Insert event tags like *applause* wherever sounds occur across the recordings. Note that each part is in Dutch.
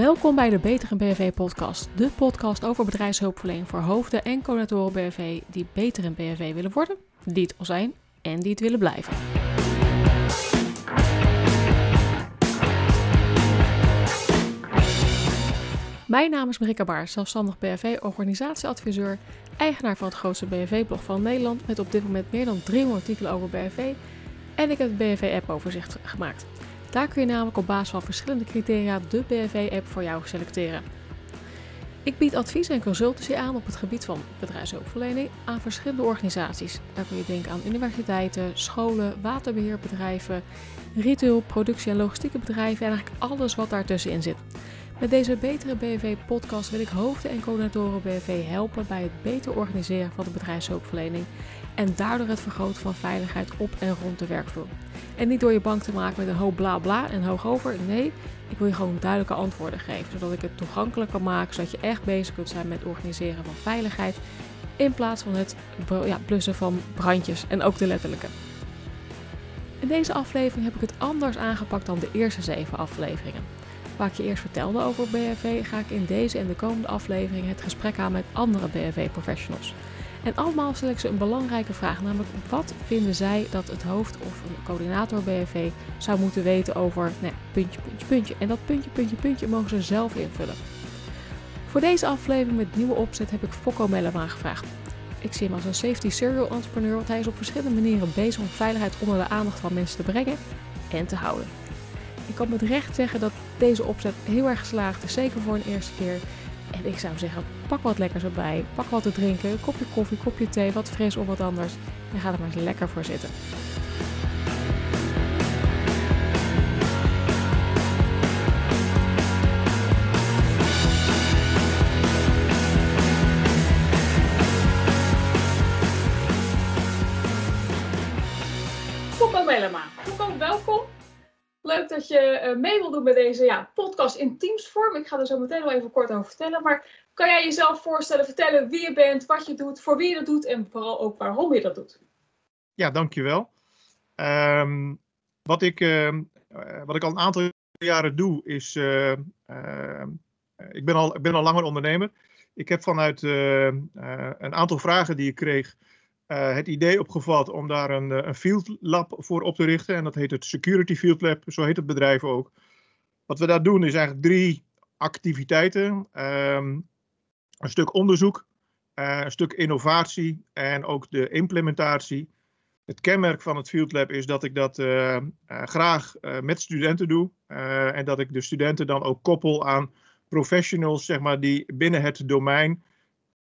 Welkom bij de Betere BV podcast, de podcast over bedrijfshulpverlening voor hoofden en coördinatoren BV die beter in BV willen worden, die het al zijn en die het willen blijven. Mijn naam is Marika Baar, zelfstandig BHV-organisatieadviseur, eigenaar van het grootste BHV-blog van Nederland met op dit moment meer dan 300 artikelen over BHV en ik heb het BHV-app-overzicht gemaakt. Daar kun je namelijk op basis van verschillende criteria de BHV-app voor jou selecteren. Ik bied advies en consultancy aan op het gebied van bedrijfshulpverlening aan verschillende organisaties. Daar kun je denken aan universiteiten, scholen, waterbeheerbedrijven, retail, productie- en logistieke bedrijven en eigenlijk alles wat daartussenin zit. Met deze betere BV-podcast wil ik hoofden en coördinatoren BV helpen bij het beter organiseren van de bedrijfshulpverlening en daardoor het vergroten van veiligheid op en rond de werkvloer. En niet door je bang te maken met een hoop bla bla en hoog over. Nee, ik wil je gewoon duidelijke antwoorden geven, zodat ik het toegankelijk kan maken, zodat je echt bezig kunt zijn met het organiseren van veiligheid in plaats van het ja, blussen van brandjes en ook de letterlijke. In deze aflevering heb ik het anders aangepakt dan de eerste zeven afleveringen. Waar ik je eerst vertelde over BHV, ga ik in deze en de komende aflevering het gesprek aan met andere BHV-professionals. En allemaal stel ik ze een belangrijke vraag, namelijk wat vinden zij dat het hoofd of een coördinator BHV zou moeten weten over nou, puntje, puntje, puntje. En dat puntje, puntje, puntje mogen ze zelf invullen. Voor deze aflevering met nieuwe opzet heb ik Fokko Mellem aangevraagd. Ik zie hem als een safety serial entrepreneur, want hij is op verschillende manieren bezig om veiligheid onder de aandacht van mensen te brengen en te houden. Ik kan met recht zeggen dat deze opzet heel erg geslaagd is, zeker voor een eerste keer. En ik zou zeggen, pak wat lekkers erbij, pak wat te drinken, kopje koffie, kopje thee, wat fris of wat anders. En ga er maar eens lekker voor zitten. Uh, mee wil doen bij deze ja, podcast in Teamsvorm. Ik ga er zo meteen wel even kort over vertellen. Maar kan jij jezelf voorstellen, vertellen wie je bent, wat je doet, voor wie je dat doet en vooral ook waarom je dat doet? Ja, dankjewel. Um, wat, ik, uh, wat ik al een aantal jaren doe is, uh, ik, ben al, ik ben al langer ondernemer. Ik heb vanuit een aantal vragen die ik kreeg uh, het idee opgevat om daar een, een field lab voor op te richten. En dat heet het Security Field Lab, zo heet het bedrijf ook. Wat we daar doen is eigenlijk drie activiteiten. Um, een stuk onderzoek, uh, een stuk innovatie en ook de implementatie. Het kenmerk van het Field Lab is dat ik dat graag met studenten doe. en dat ik de studenten dan ook koppel aan professionals, zeg maar, die binnen het domein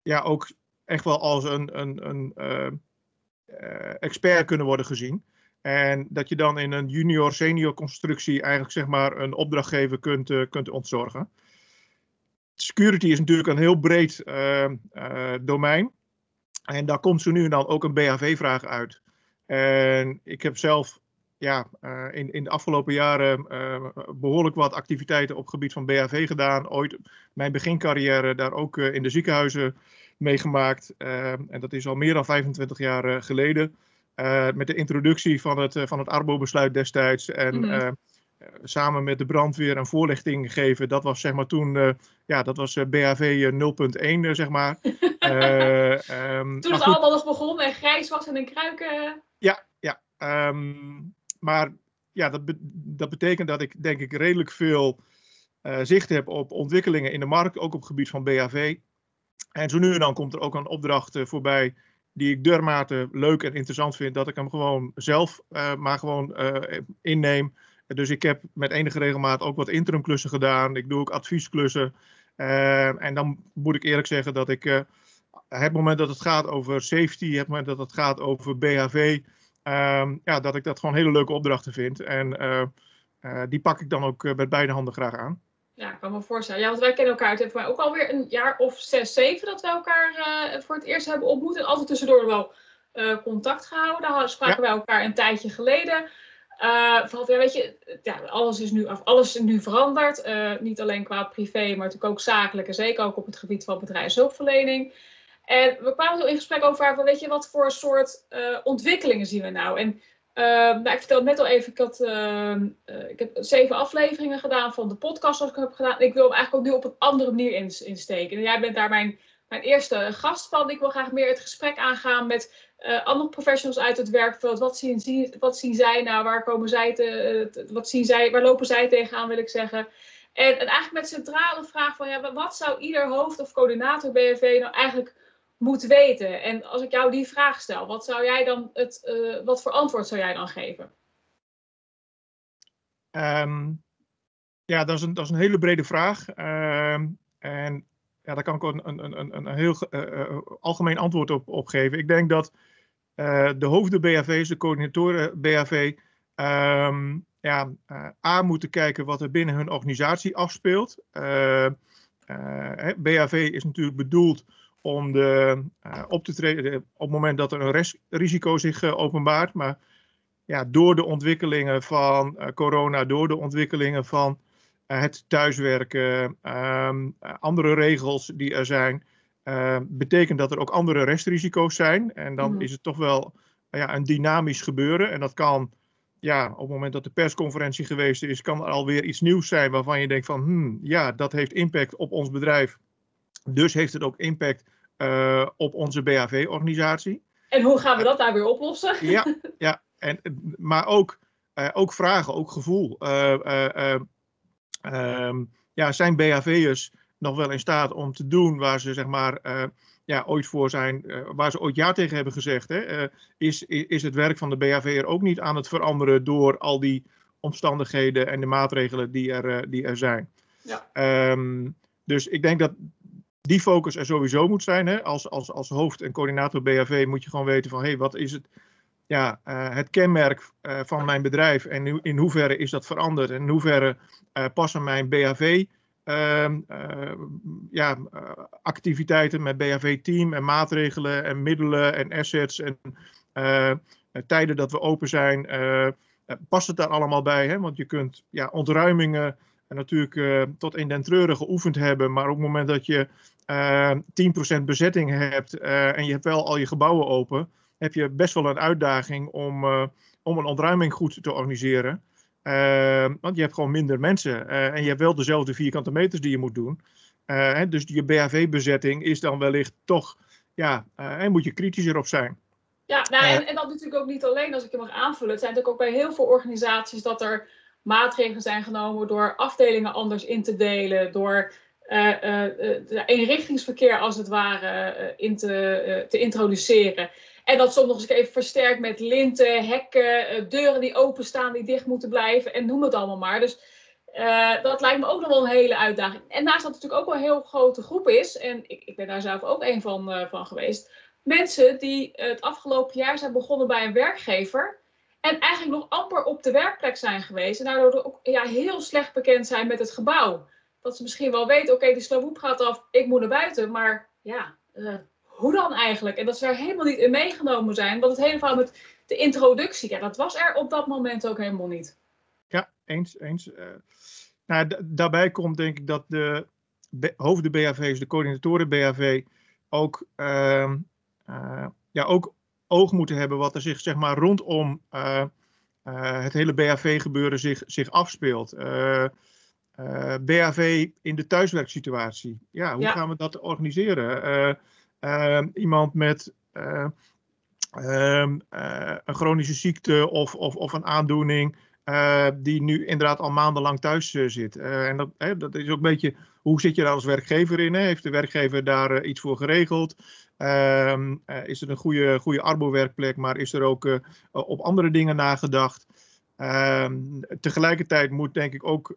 ja, ook echt wel als een, een, een uh, expert kunnen worden gezien. En dat je dan in een junior-senior constructie eigenlijk zeg maar een opdrachtgever kunt, uh, kunt ontzorgen. Security is natuurlijk een heel breed domein. En daar komt zo nu en dan ook een BHV-vraag uit. En ik heb zelf ja, in, in de afgelopen jaren behoorlijk wat activiteiten op het gebied van BHV gedaan. Ooit mijn begincarrière daar ook in de ziekenhuizen meegemaakt. en dat is al meer dan 25 jaar geleden. met de introductie van het, van het Arbo-besluit destijds. En mm -hmm. samen met de brandweer een voorlichting geven. Dat was zeg maar toen, ja, dat was BHV 0.1 zeg maar. um, *laughs* toen het allemaal nog begon en grijs was en een kruiken. Ja, ja. Um, maar ja, dat, be dat, betekent dat ik denk ik redelijk veel uh, zicht heb op ontwikkelingen in de markt, ook op het gebied van BHV. En zo nu en dan komt er ook een opdracht uh, voorbij die ik dermate leuk en interessant vind dat ik hem gewoon zelf uh, maar gewoon inneem. Dus ik heb met enige regelmaat ook wat interimklussen gedaan. Ik doe ook adviesklussen. en dan moet ik eerlijk zeggen dat ik het moment dat het gaat over safety, het moment dat het gaat over BHV, Um, ja, dat ik dat gewoon hele leuke opdrachten vind. En uh, uh, die pak ik dan ook uh, met beide handen graag aan. Ja, ik kan me voorstellen. Ja, want wij kennen elkaar. Het heeft mij ook alweer een jaar of zes, zeven dat we elkaar voor het eerst hebben ontmoet. En altijd tussendoor wel contact gehouden. Daar spraken ja. wij elkaar een tijdje geleden. vooral, ja, weet je, ja, alles is nu, of alles is nu veranderd. niet alleen qua privé, maar natuurlijk ook zakelijk. En zeker ook op het gebied van bedrijfshulpverlening. En we kwamen zo in gesprek over van, weet je, wat voor soort uh, ontwikkelingen zien we nou? En nou, ik vertelde net al even, ik, ehm, ik heb zeven afleveringen gedaan van de podcast zoals ik heb gedaan. Ik wil hem eigenlijk ook nu op een andere manier insteken. En jij bent daar mijn, mijn eerste gast van. Ik wil graag meer het gesprek aangaan met andere professionals uit het werkveld. Wat zien, wat zien zij nou? Waar komen zij te, wat zien zij, waar lopen zij tegenaan, wil ik zeggen. En, en eigenlijk met centrale vraag van ja, wat zou ieder hoofd of coördinator BFV nou eigenlijk moeten weten? En als ik jou die vraag stel, wat zou jij dan het, uh, wat voor antwoord zou jij dan geven? Um, ja, dat is, een, dat is een hele brede vraag. Um, en ja, daar kan ik een, een, een, een heel uh, algemeen antwoord op, op geven. Ik denk dat de hoofden BHV's, de coördinatoren BHV, um, ja, uh, A moeten kijken wat er binnen hun organisatie afspeelt. BHV is natuurlijk bedoeld om de, op te treden op het moment dat er een risico zich openbaart. Maar ja, door de ontwikkelingen van corona, door de ontwikkelingen van het thuiswerken, um, andere regels die er zijn, betekent dat er ook andere restrisico's zijn. En dan mm. is het toch wel ja, een dynamisch gebeuren. En dat kan ja, op het moment dat de persconferentie geweest is, kan er alweer iets nieuws zijn waarvan je denkt van, hmm, ja, dat heeft impact op ons bedrijf. Dus heeft het ook impact uh, op onze BHV-organisatie. En hoe gaan we dat daar weer oplossen? Ja, *laughs* ja en, maar ook, uh, ook vragen, ook gevoel. Uh, um, ja, zijn BHV'ers nog wel in staat om te doen waar ze zeg maar ja, ooit voor zijn, uh, waar ze ooit ja tegen hebben gezegd, hè, uh, is, is het werk van de BHV er ook niet aan het veranderen door al die omstandigheden en de maatregelen die er, uh, die er zijn. Ja. Um, dus ik denk dat die focus er sowieso moet zijn. Hè. Als, als, als hoofd en coördinator BHV moet je gewoon weten van hé, hey, wat is het, ja, het kenmerk van mijn bedrijf en in, hoeverre is dat veranderd en in hoeverre passen mijn BHV Ehm, eh, ja, eh, activiteiten met BHV-team en maatregelen en middelen en assets en eh, tijden dat we open zijn. past het daar allemaal bij? Hè? Want je kunt ja, ontruimingen natuurlijk tot in den treuren geoefend hebben, maar op het moment dat je 10% bezetting hebt en je hebt wel al je gebouwen open, heb je best wel een uitdaging om, om een ontruiming goed te organiseren. Want je hebt gewoon minder mensen en je hebt wel dezelfde vierkante meters die je moet doen. Dus je BHV-bezetting is dan wellicht toch, ja, en moet je kritischer op zijn. Ja, nou, en, en dat natuurlijk ook niet alleen, als ik je mag aanvullen. Het zijn natuurlijk ook bij heel veel organisaties dat er maatregelen zijn genomen door afdelingen anders in te delen, door eenrichtingsverkeer als het ware in te, te introduceren. En dat soms nog eens even versterkt met linten, hekken, eh, deuren die openstaan, die dicht moeten blijven en noem het allemaal maar. Dus dat lijkt me ook nog wel een hele uitdaging. En naast dat het natuurlijk ook wel een heel grote groep is, en ik, ik ben daar zelf ook een van, van geweest, mensen die het afgelopen jaar zijn begonnen bij een werkgever en eigenlijk nog amper op de werkplek zijn geweest en daardoor ook ja, heel slecht bekend zijn met het gebouw. Dat ze misschien wel weten, oké, okay, de sloophoep gaat af, ik moet naar buiten, maar ja, uh, hoe dan eigenlijk? En dat ze er helemaal niet in meegenomen zijn. Want het hele verhaal met de introductie, ja, dat was er op dat moment ook helemaal niet. Ja, eens. eens. Uh, nou, daarbij komt denk ik dat de hoofden BHV's, de coördinatoren BHV, ook, uh, uh, ja, ook oog moeten hebben wat er zich zeg maar, rondom eh, eh, het hele BHV-gebeuren zich, zich afspeelt. BHV in de thuiswerksituatie. Ja, hoe ja. gaan we dat organiseren? Ehm, iemand met uh, uh, een chronische ziekte of, of, of een aandoening. Uh, die nu inderdaad al maandenlang thuis zit. en dat, dat is ook een beetje, hoe zit je daar als werkgever in? Hè? Heeft de werkgever daar iets voor geregeld? Ehm, is er een goede, goede arbo-werkplek, maar is er ook op andere dingen nagedacht? Ehm, tegelijkertijd moet denk ik ook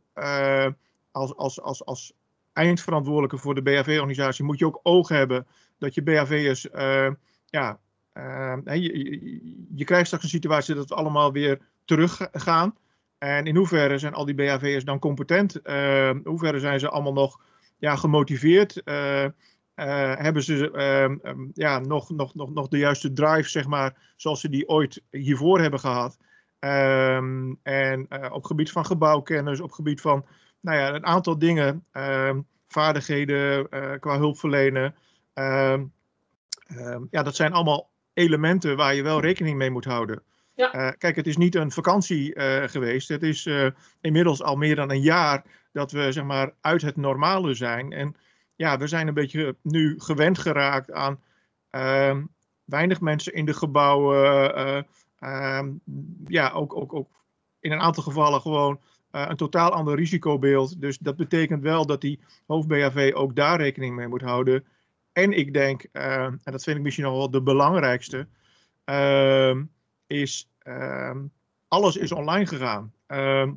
als, als, als, als eindverantwoordelijke voor de BHV-organisatie, moet je ook oog hebben dat je BHV'ers, uh, ja, uh, je, je, krijgt straks een situatie dat we allemaal weer teruggaan. En in hoeverre zijn al die BHV'ers dan competent? Uh, in hoeverre zijn ze allemaal nog ja, gemotiveerd? hebben ze ja, nog, nog, nog, nog de juiste drive, zeg maar, zoals ze die ooit hiervoor hebben gehad? Um, en op gebied van gebouwkennis, op gebied van nou ja, een aantal dingen, ehm, vaardigheden qua hulpverlenen. Um, ja, dat zijn allemaal elementen waar je wel rekening mee moet houden. Ja. kijk, het is niet een vakantie geweest. Het is inmiddels al meer dan een jaar dat we zeg maar, uit het normale zijn. En ja, we zijn een beetje nu gewend geraakt aan ehm, weinig mensen in de gebouwen. Ehm, ja, ook, ook, ook in een aantal gevallen gewoon uh, een totaal ander risicobeeld. Dus dat betekent wel dat die hoofd-BHV ook daar rekening mee moet houden. En ik denk, uh, en dat vind ik misschien nog wel de belangrijkste, uh, is ehm, alles is online gegaan. Ehm,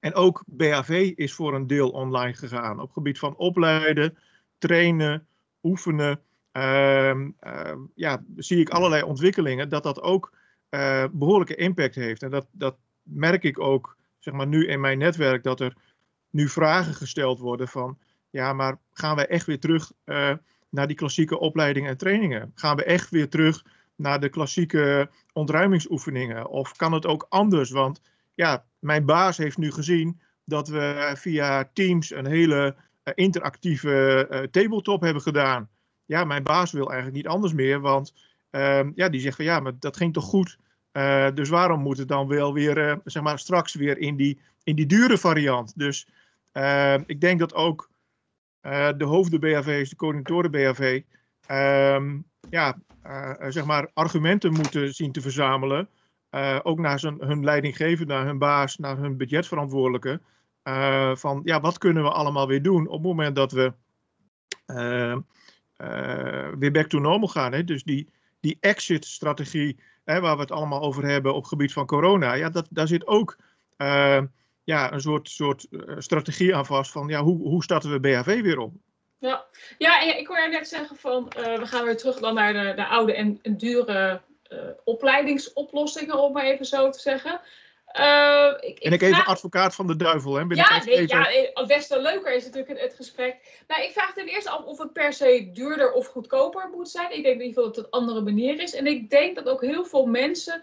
en ook BHV is voor een deel online gegaan. Op gebied van opleiden, trainen, oefenen. ja, zie ik allerlei ontwikkelingen dat dat ook uh, behoorlijke impact heeft. En dat, dat merk ik ook zeg maar, nu in mijn netwerk, dat er nu vragen gesteld worden van, ja, maar gaan we echt weer terug uh, naar die klassieke opleidingen en trainingen? Gaan we echt weer terug naar de klassieke ontruimingsoefeningen? Of kan het ook anders? Want ja, mijn baas heeft nu gezien dat we via Teams een hele uh, interactieve tabletop hebben gedaan. Ja, mijn baas wil eigenlijk niet anders meer, want Ehm, ja, die zegt van ja, maar dat ging toch goed. Uh, dus waarom moet het dan wel weer, uh, zeg maar, straks weer in die, in die dure variant? Dus uh, ik denk dat ook eh, de hoofden BHV's, de coördinatoren BHV, ehm, ja, zeg maar, argumenten moeten zien te verzamelen. ook naar zijn, hun leidinggevende, naar hun baas, naar hun budgetverantwoordelijke. van ja, wat kunnen we allemaal weer doen op het moment dat we weer back to normal gaan. Hè? Dus die, die exit-strategie, waar we het allemaal over hebben op gebied van corona, ja, dat, daar zit ook uh, ja, een soort, soort uh, strategie aan vast van ja, hoe, hoe starten we BHV weer op? Ja, ja ik je net zeggen van uh, we gaan weer terug dan naar de, de oude en dure opleidingsoplossingen, om maar even zo te zeggen. Uh, ik, en ik even advocaat van de duivel, hè? ja, nee, even... ja, eh, des te leuker is natuurlijk het, het, gesprek. Nou, ik vraag ten eerste af of het per se duurder of goedkoper moet zijn. Ik denk in ieder geval dat het een andere manier is. En ik denk dat ook heel veel mensen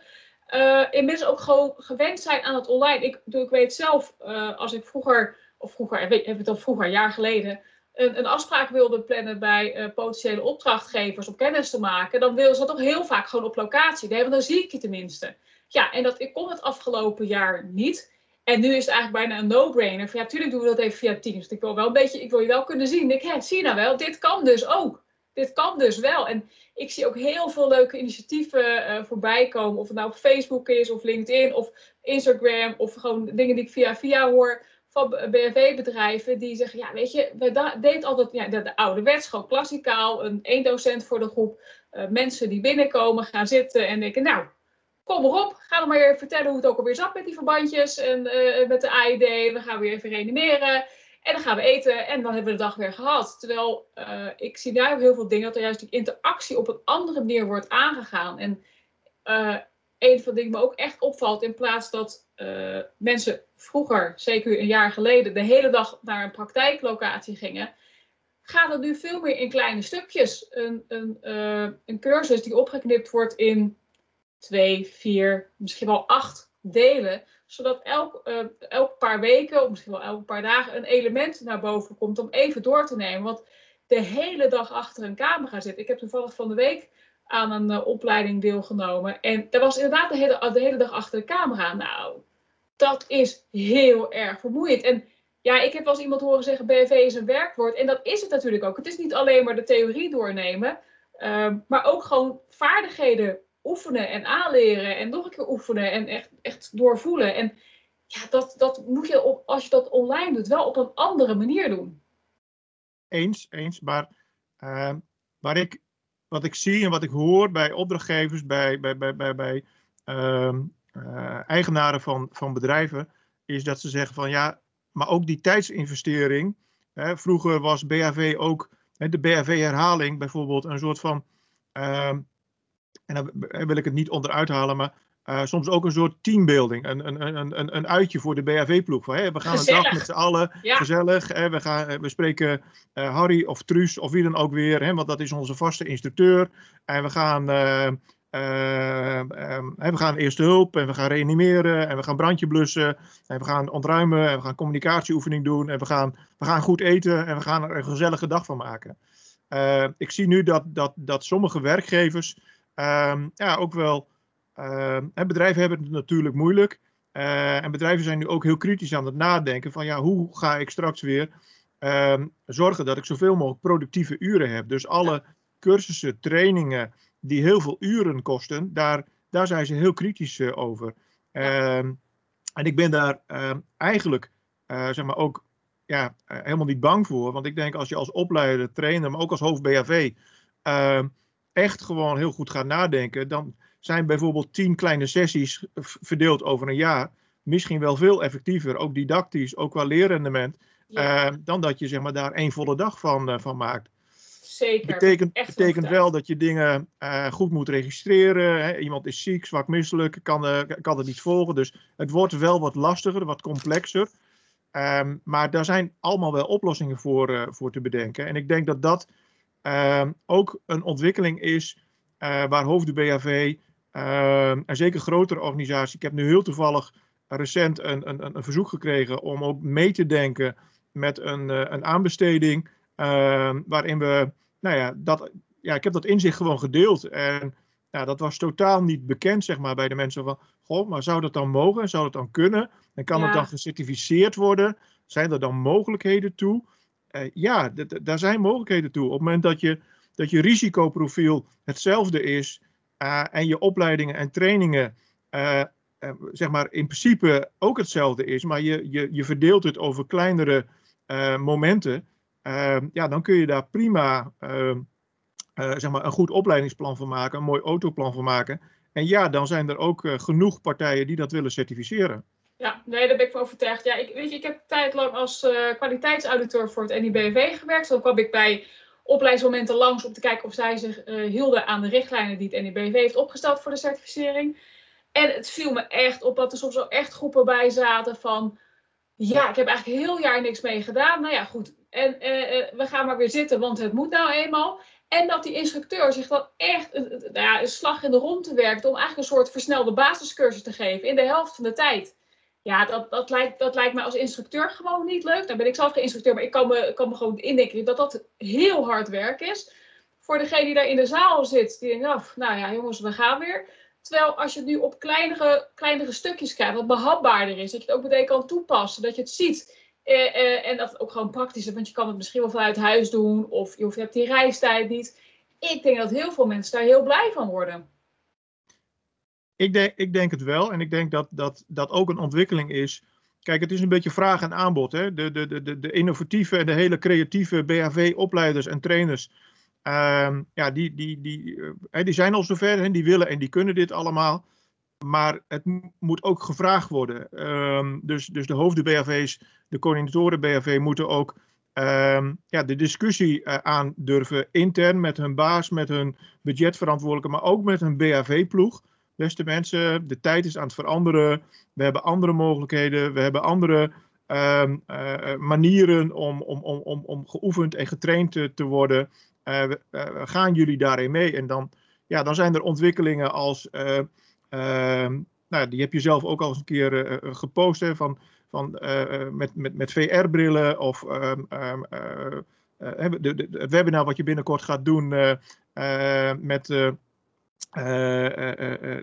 uh, inmiddels ook gewoon gewend zijn aan het online. Ik, ik weet zelf, uh, als ik vroeger, of vroeger, heb ik het al vroeger, een jaar geleden, een, een afspraak wilde plannen bij potentiële opdrachtgevers om kennis te maken, dan wilden ze dat toch heel vaak gewoon op locatie. Nee, want dan zie ik je tenminste. Ja, en dat, ik kon het afgelopen jaar niet. En nu is het eigenlijk bijna een no-brainer. Ja, natuurlijk doen we dat even via Teams. Ik wil wel een beetje, ik wil je wel kunnen zien. Ik, hè, zie je nou wel, dit kan dus ook. Dit kan dus wel. En ik zie ook heel veel leuke initiatieven uh, voorbij komen. Of het nou op Facebook is, of LinkedIn, of Instagram, of gewoon dingen die ik via via hoor van BFW-bedrijven. Die zeggen, ja, weet je, we deden altijd ja, de, de ouderwets, gewoon klassikaal. Een één docent voor de groep. Uh, mensen die binnenkomen, gaan zitten en denken, nou, kom maar op, ga dan maar weer vertellen hoe het ook alweer zat met die verbandjes en uh, met de AID. We gaan weer even reanimeren en dan gaan we eten en dan hebben we de dag weer gehad. Terwijl uh, ik zie daar heel veel dingen dat er juist die interactie op een andere manier wordt aangegaan. En uh, een van de dingen me ook echt opvalt, in plaats dat mensen vroeger, zeker een jaar geleden, de hele dag naar een praktijklocatie gingen, gaat het nu veel meer in kleine stukjes. Een, een, een cursus die opgeknipt wordt in twee, vier, misschien wel acht delen. Zodat elk, uh, elk paar weken, of misschien wel elke paar dagen, een element naar boven komt om even door te nemen. Want de hele dag achter een camera zitten. Ik heb toevallig van de week aan een uh, opleiding deelgenomen. En daar was inderdaad de hele, de hele dag achter de camera. Nou, dat is heel erg vermoeiend. En ja, ik heb wel eens iemand horen zeggen: BV is een werkwoord. En dat is het natuurlijk ook. Het is niet alleen maar de theorie doornemen, uh, maar ook gewoon vaardigheden oefenen en aanleren en nog een keer oefenen en echt, echt doorvoelen. En ja, dat, dat moet je op, als je dat online doet, wel op een andere manier doen. Eens, eens. Maar uh, waar ik, wat ik zie en wat ik hoor bij opdrachtgevers, bij, bij, bij, bij, bij uh, uh, eigenaren van, van bedrijven, is dat ze zeggen van ja, maar ook die tijdsinvestering. Hè, vroeger was BHV ook, hè, de BHV-herhaling bijvoorbeeld, een soort van ehm, en dan wil ik het niet onderuit halen, maar uh, soms ook een soort teambuilding. Een, een, een, een uitje voor de BHV-ploeg. We gaan gezellig. een dag met z'n allen, ja. gezellig. Hè, we, gaan, we spreken uh, Harry of Truus of wie dan ook weer, hè, want dat is onze vaste instructeur. En we gaan, uh, we gaan eerste hulp en we gaan reanimeren en we gaan brandje blussen. En we gaan ontruimen en we gaan communicatieoefening doen. En we gaan, we gaan goed eten en we gaan er een gezellige dag van maken. ik zie nu dat, dat, dat sommige werkgevers um, ja, ook wel bedrijven hebben het natuurlijk moeilijk. en bedrijven zijn nu ook heel kritisch aan het nadenken van ja, hoe ga ik straks weer ehm, zorgen dat ik zoveel mogelijk productieve uren heb. Dus alle cursussen, trainingen die heel veel uren kosten, daar, daar zijn ze heel kritisch over. Ehm, en ik ben daar ehm, eigenlijk zeg maar ook ja, helemaal niet bang voor. Want ik denk als je als opleider, trainer, maar ook als hoofd BHV echt gewoon heel goed gaat nadenken, dan zijn bijvoorbeeld tien kleine sessies verdeeld over een jaar misschien wel veel effectiever, ook didactisch, ook qua leerrendement, uh, dan dat je zeg maar, daar één volle dag van, uh, van maakt. Zeker. Betekent, betekent wel dat je dingen uh, goed moet registreren. Hè? Iemand is ziek, zwak misselijk, kan, kan het niet volgen. Dus het wordt wel wat lastiger, wat complexer. Um, maar daar zijn allemaal wel oplossingen voor, voor te bedenken. En ik denk dat dat Ehm, ook een ontwikkeling is uh, waar hoofden BHV ehm, en zeker grotere organisaties. Ik heb nu heel toevallig recent een, een, een verzoek gekregen om ook mee te denken met een, uh, een aanbesteding. Ehm, waarin we, nou ja, dat, ja, ik heb dat inzicht gewoon gedeeld. En nou, dat was totaal niet bekend, zeg maar, bij de mensen van, goh, maar zou dat dan mogen? Zou dat dan kunnen? En kan ja. het dan gecertificeerd worden? Zijn er dan mogelijkheden toe? Uh, ja, daar zijn mogelijkheden toe. Op het moment dat je, dat je risicoprofiel hetzelfde is uh, en je opleidingen en trainingen uh, zeg maar in principe ook hetzelfde is, maar je, je, je verdeelt het over kleinere momenten, ja, dan kun je daar prima zeg maar een goed opleidingsplan van maken, een mooi autoplan van maken. En ja, dan zijn er ook genoeg partijen die dat willen certificeren. Ja, nee, daar ben ik van overtuigd. Ja, ik, weet je, ik heb tijdlang als uh, kwaliteitsauditor voor het NIBV gewerkt. Dan kwam ik bij opleidingsmomenten langs om te kijken of zij zich uh, hielden aan de richtlijnen die het NIBV heeft opgesteld voor de certificering. En het viel me echt op dat er soms wel echt groepen bij zaten van... Ja, ik heb eigenlijk heel jaar niks mee gedaan. Nou ja, goed. En uh, we gaan maar weer zitten, want het moet nou eenmaal. En dat die instructeur zich dan echt nou ja, een slag in de ronde werkt om eigenlijk een soort versnelde basiscursus te geven in de helft van de tijd. Ja, dat, dat, lijkt, dat lijkt mij als instructeur gewoon niet leuk. Dan ben ik zelf geen instructeur, maar ik kan me, kan me gewoon indenken dat dat heel hard werk is. Voor degene die daar in de zaal zit, die denkt, oh, nou ja jongens, we gaan weer. Terwijl als je het nu op kleinere, kleinere stukjes krijgt, wat behapbaarder is, dat je het ook meteen kan toepassen, dat je het ziet. Eh, eh, en dat het ook gewoon praktisch is, want je kan het misschien wel vanuit huis doen, of je, of je hebt die reistijd niet. Ik denk dat heel veel mensen daar heel blij van worden. Ik denk, ik denk het wel. En ik denk dat dat, dat ook een ontwikkeling is. Kijk, het is een beetje vraag en aanbod. Hè? De, de, de, de innovatieve en de hele creatieve BHV-opleiders en trainers. Uh, ja, die, die, die, uh, die zijn al zover en die willen en die kunnen dit allemaal. Maar het moet ook gevraagd worden. Um, dus, dus de hoofden BHV's, de coördinatoren BHV moeten ook um, ja, de discussie uh, aandurven. Intern met hun baas, met hun budgetverantwoordelijke, maar ook met hun BHV-ploeg beste mensen, de tijd is aan het veranderen. We hebben andere mogelijkheden, we hebben andere um, uh, manieren om, om, om, om, geoefend en getraind te, te worden. Uh, gaan jullie daarin mee? En dan, ja, dan zijn er ontwikkelingen als, uh, nou, die heb je zelf ook al eens een keer gepost, hè, van, van, met, met, met VR-brillen of de, het webinar wat je binnenkort gaat doen met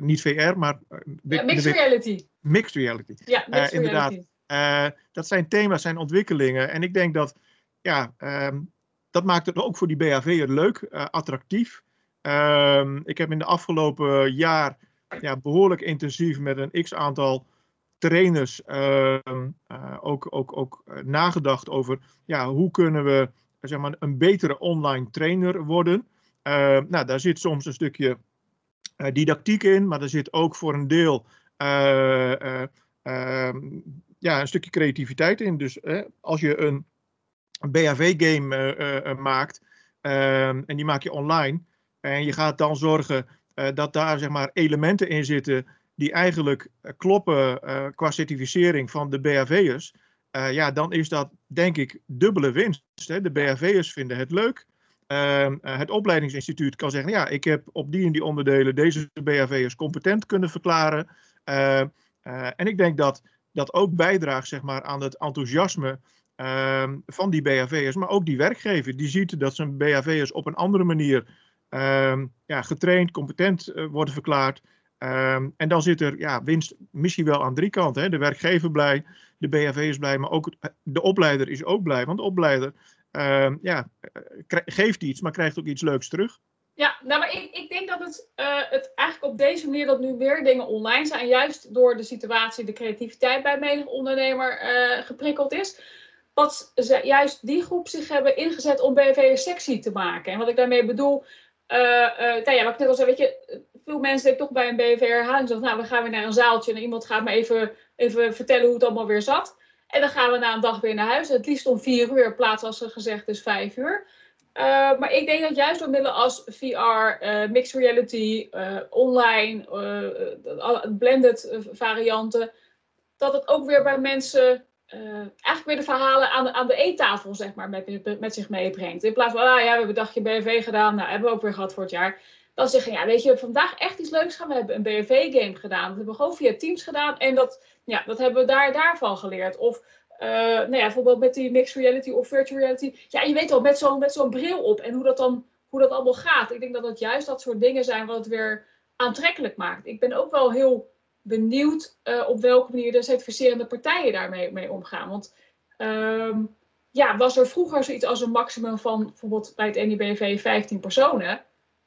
niet VR, maar. Ja, mixed reality. Mixed reality. Ja, mixed inderdaad. Reality. dat zijn thema's, zijn ontwikkelingen. En ik denk dat, ja, um, dat maakt het ook voor die BHV'er leuk, attractief. Um, ik heb in de afgelopen jaar ja, behoorlijk intensief met een x aantal trainers uh, uh, ook, ook, ook nagedacht over ja, hoe kunnen we zeg maar, een betere online trainer worden. Nou, daar zit soms een stukje didactiek in, maar er zit ook voor een deel uh, ehm, ja, een stukje creativiteit in. Dus als je een, BHV-game maakt ehm, en die maak je online en je gaat dan zorgen dat daar zeg maar, elementen in zitten die eigenlijk kloppen qua certificering van de BHV'ers. Ja, dan is dat denk ik dubbele winst. De BHV'ers vinden het leuk. Ehm, eh, het opleidingsinstituut kan zeggen, ja, ik heb op die en die onderdelen deze BHV'ers competent kunnen verklaren. Ehm, eh, en ik denk dat dat ook bijdraagt zeg maar, aan het enthousiasme ehm, van die BHV'ers, maar ook die werkgever. Die ziet dat zijn BHV'ers op een andere manier ja, getraind, competent uh, worden verklaard. En dan zit er ja, winst misschien wel aan drie kanten. Hè. De werkgever blij, de BHV is blij, maar ook de opleider is ook blij. Want de opleider ehm, ja, geeft iets, maar krijgt ook iets leuks terug. Ja, nou, maar ik, ik denk dat het, uh, het eigenlijk op deze manier dat nu meer dingen online zijn, juist door de situatie, de creativiteit bij menig ondernemer uh, geprikkeld is, dat juist die groep zich hebben ingezet om BV sexy te maken. En wat ik daarmee bedoel, nou ja, wat ik net al zei, weet je, veel mensen denken toch bij een BV herhaling, zeggen, nou, we gaan weer naar een zaaltje en iemand gaat me even, even vertellen hoe het allemaal weer zat. En dan gaan we na een dag weer naar huis, het liefst om vier uur, plaats als er gezegd is vijf uur. Uh, maar ik denk dat juist door middelen als VR, eh, mixed reality, uh, online, blended varianten, dat het ook weer bij mensen eigenlijk weer de verhalen aan de, aan de eettafel zeg maar, met, met zich meebrengt. In plaats van, ah ja, we hebben een dagje BV gedaan, nou hebben we ook weer gehad voor het jaar. Dan zeggen, ja, weet je, vandaag echt iets leuks gaan. We hebben een BV-game gedaan. Dat hebben we gewoon via Teams gedaan. En dat, ja, dat hebben we daar, daarvan geleerd. Of uh, nou ja, bijvoorbeeld met die mixed reality of virtual reality. Ja, je weet wel, met zo'n met zo'n bril op en hoe dat dan hoe dat allemaal gaat. Ik denk dat het juist dat soort dingen zijn wat het weer aantrekkelijk maakt. Ik ben ook wel heel benieuwd uh, op welke manier de certificerende partijen daarmee mee omgaan. Want um, ja, was er vroeger zoiets als een maximum van bijvoorbeeld bij het NIBV 15 personen.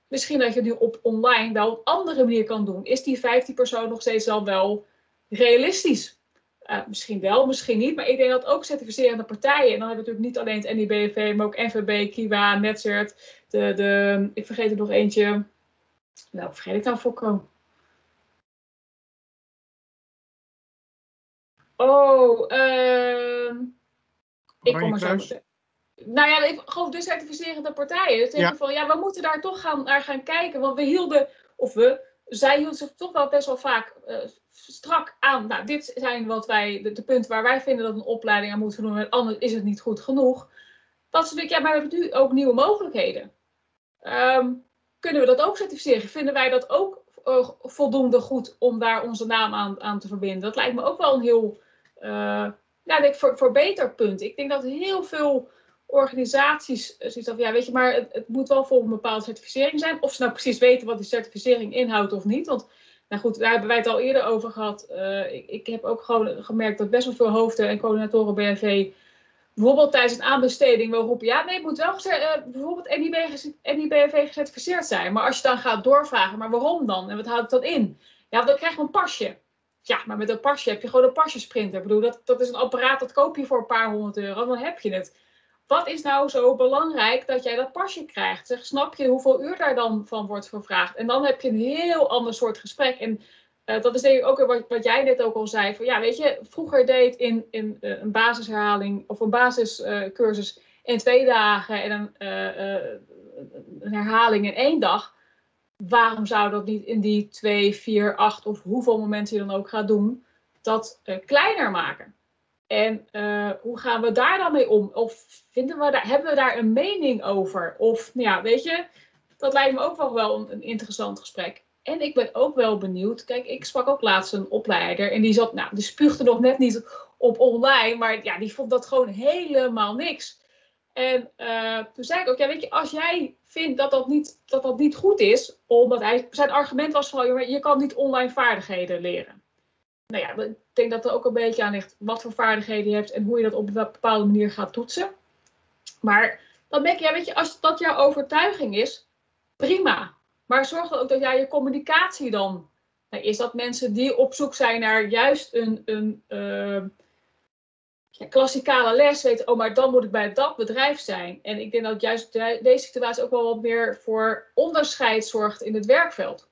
Misschien dat je nu op online wel op andere manier kan doen. Is die 15 personen nog steeds al wel realistisch? Uh, misschien wel, misschien niet. Maar ik denk dat ook certificerende partijen, en dan hebben we natuurlijk niet alleen het NIBV, maar ook NVB, Kiwa, Netzert, de, de, ik vergeet er nog eentje. Nou, vergeet ik nou Fokko? Oh, uh, ik kom er zo. Nou ja, gewoon de certificerende partijen. Dus ja. van, ja, we moeten daar toch gaan, naar gaan kijken. Want we hielden, of we, zij hield zich toch wel best wel vaak uh, strak aan. Nou, dit zijn wat wij, de, de, punten waar wij vinden dat een opleiding aan moet doen. En anders is het niet goed genoeg. Dat ze denken, ja, maar we hebben nu ook nieuwe mogelijkheden. Um, kunnen we dat ook certificeren? Vinden wij dat ook uh, voldoende goed om daar onze naam aan, aan te verbinden? Dat lijkt me ook wel een heel, uh, ja, denk voor, voor beter punt. Ik denk dat heel veel organisaties zoiets van, ja, weet je, maar het, het, moet wel volgens een bepaalde certificering zijn. Of ze nou precies weten wat die certificering inhoudt of niet. Want, nou goed, daar hebben wij het al eerder over gehad. Uh, ik, ik, heb ook gewoon gemerkt dat best wel veel hoofden en coördinatoren BNV bijvoorbeeld tijdens een aanbesteding wel roepen, ja, nee, het moet wel uh, bijvoorbeeld NIBNV gecertificeerd zijn. Maar als je dan gaat doorvragen, maar waarom dan? En wat houdt dat in? Ja, dan krijg je een pasje. Ja, maar met een pasje heb je gewoon een pasjesprinter. Ik bedoel, dat, dat is een apparaat, dat koop je voor een paar honderd euro, dan heb je het. Wat is nou zo belangrijk dat jij dat pasje krijgt? Zeg, snap je hoeveel uur daar dan van wordt gevraagd? En dan heb je een heel ander soort gesprek. En uh, dat is denk ik ook wat, wat jij net ook al zei. Van, ja, weet je, vroeger deed in, in uh, een basisherhaling of een basiscursus in twee dagen en een, een, herhaling in één dag. Waarom zou dat niet in die twee, vier, acht of hoeveel momenten je dan ook gaat doen, dat kleiner maken? En uh, hoe gaan we daar dan mee om? Of vinden we daar, hebben we daar een mening over? Of, nou ja, weet je, dat lijkt me ook wel, een, interessant gesprek. En ik ben ook wel benieuwd. Kijk, ik sprak ook laatst een opleider. En die zat, nou, die spuugde nog net niet op online. Maar ja, die vond dat gewoon helemaal niks. En uh, toen zei ik ook, ja, weet je, als jij vindt dat dat niet, dat dat niet goed is, omdat hij, zijn argument was van, je kan niet online vaardigheden leren nou ja, ik denk dat er ook een beetje aan ligt wat voor vaardigheden je hebt en hoe je dat op een bepaalde manier gaat toetsen. Maar dan denk ja, weet je, als dat jouw overtuiging is, prima. Maar zorg dan ook dat jij je communicatie dan. Nou, is dat mensen die op zoek zijn naar juist een, een uh, ja, klassikale les weten, oh, maar dan moet ik bij dat bedrijf zijn. En ik denk dat juist deze situatie ook wel wat meer voor onderscheid zorgt in het werkveld.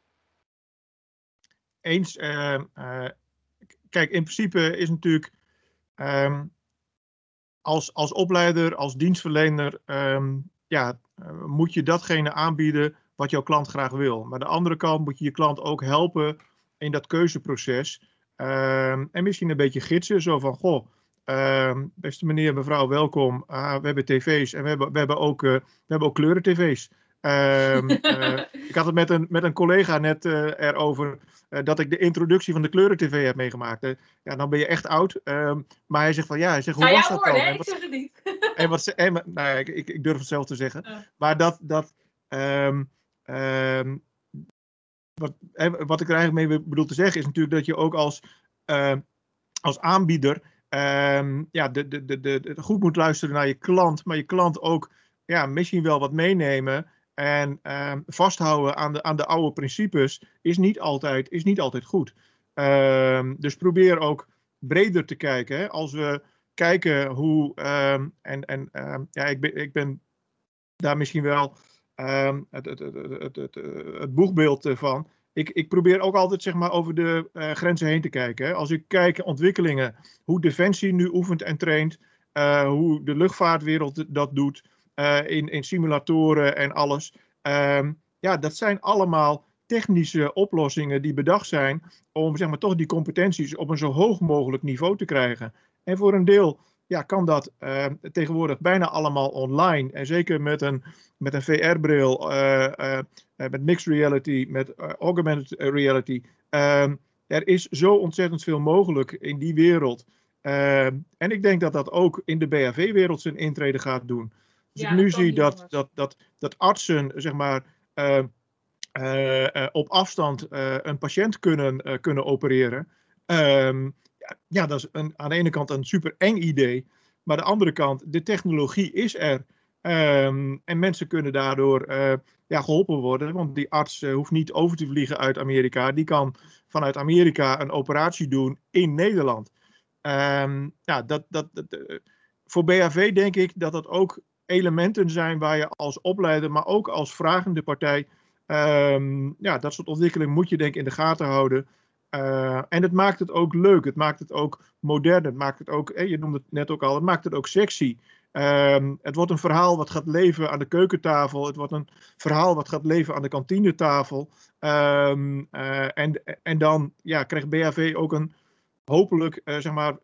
Eens. Uh, uh, kijk, in principe is natuurlijk um, als, als opleider, als dienstverlener, um, ja, uh, moet je datgene aanbieden wat jouw klant graag wil. Maar aan de andere kant moet je je klant ook helpen in dat keuzeproces. Um, en misschien een beetje gidsen, zo van, goh, beste meneer, mevrouw, welkom. Uh, we hebben tv's en we hebben, we hebben, ook, uh, we hebben ook kleuren tv's. Um, uh, *laughs* ik had het met een, met een collega net uh, erover uh, dat ik de introductie van de kleuren-tv heb meegemaakt. ja, dan ben je echt oud. Um, maar hij zegt van ja, hij zegt, hoe nou, was dat dan? Nee, ik zeg het niet. en wat, en, nou, ik, ik, ik, durf het zelf te zeggen. Maar dat, dat um, wat, wat ik er eigenlijk mee bedoel te zeggen is natuurlijk dat je ook als, als aanbieder ja, de, de, de, de, goed moet luisteren naar je klant, maar je klant ook ja, misschien wel wat meenemen en um, vasthouden aan de, aan de oude principes is niet altijd, is niet altijd goed. Um, dus probeer ook breder te kijken. Hè? Als we kijken hoe, en, en ja, ik ben, ik ben daar misschien wel het, het, het, het, het, boegbeeld van ik, ik probeer ook altijd zeg maar, over de uh, grenzen heen te kijken. Hè. Als ik kijk ontwikkelingen, hoe Defensie nu oefent en traint, uh, hoe de luchtvaartwereld dat doet, uh, in, in simulatoren en alles. Um, ja, dat zijn allemaal technische oplossingen die bedacht zijn om zeg maar, toch die competenties op een zo hoog mogelijk niveau te krijgen. En voor een deel ja, kan dat uh, tegenwoordig bijna allemaal online. En zeker met een, met een VR-bril, uh, uh, met mixed reality, met augmented reality. Ehm, er is zo ontzettend veel mogelijk in die wereld. Ehm, en ik denk dat dat ook in de BHV-wereld zijn intrede gaat doen. Als ja, ik nu zie dat, dat, dat, dat artsen, zeg maar. Ehm, op afstand een patiënt kunnen, kunnen opereren ja, dat is een, aan de ene kant een super eng idee. Maar aan de andere kant, de technologie is er. Um, en mensen kunnen daardoor ja, geholpen worden. Want die arts hoeft niet over te vliegen uit Amerika. Die kan vanuit Amerika een operatie doen in Nederland. Um, ja, dat, dat, dat voor BHV denk ik dat dat ook elementen zijn waar je als opleider, maar ook als vragende partij. Um, ja, dat soort ontwikkelingen moet je denk ik in de gaten houden. Uh, en het maakt het ook leuk, het maakt het ook modern, het maakt het ook, eh, je noemde het net ook al, het maakt het ook sexy. Um, het wordt een verhaal wat gaat leven aan de keukentafel, het wordt een verhaal wat gaat leven aan de kantinetafel. Um, uh, en, en dan ja, krijgt BHV ook een hopelijk uh, zeg maar,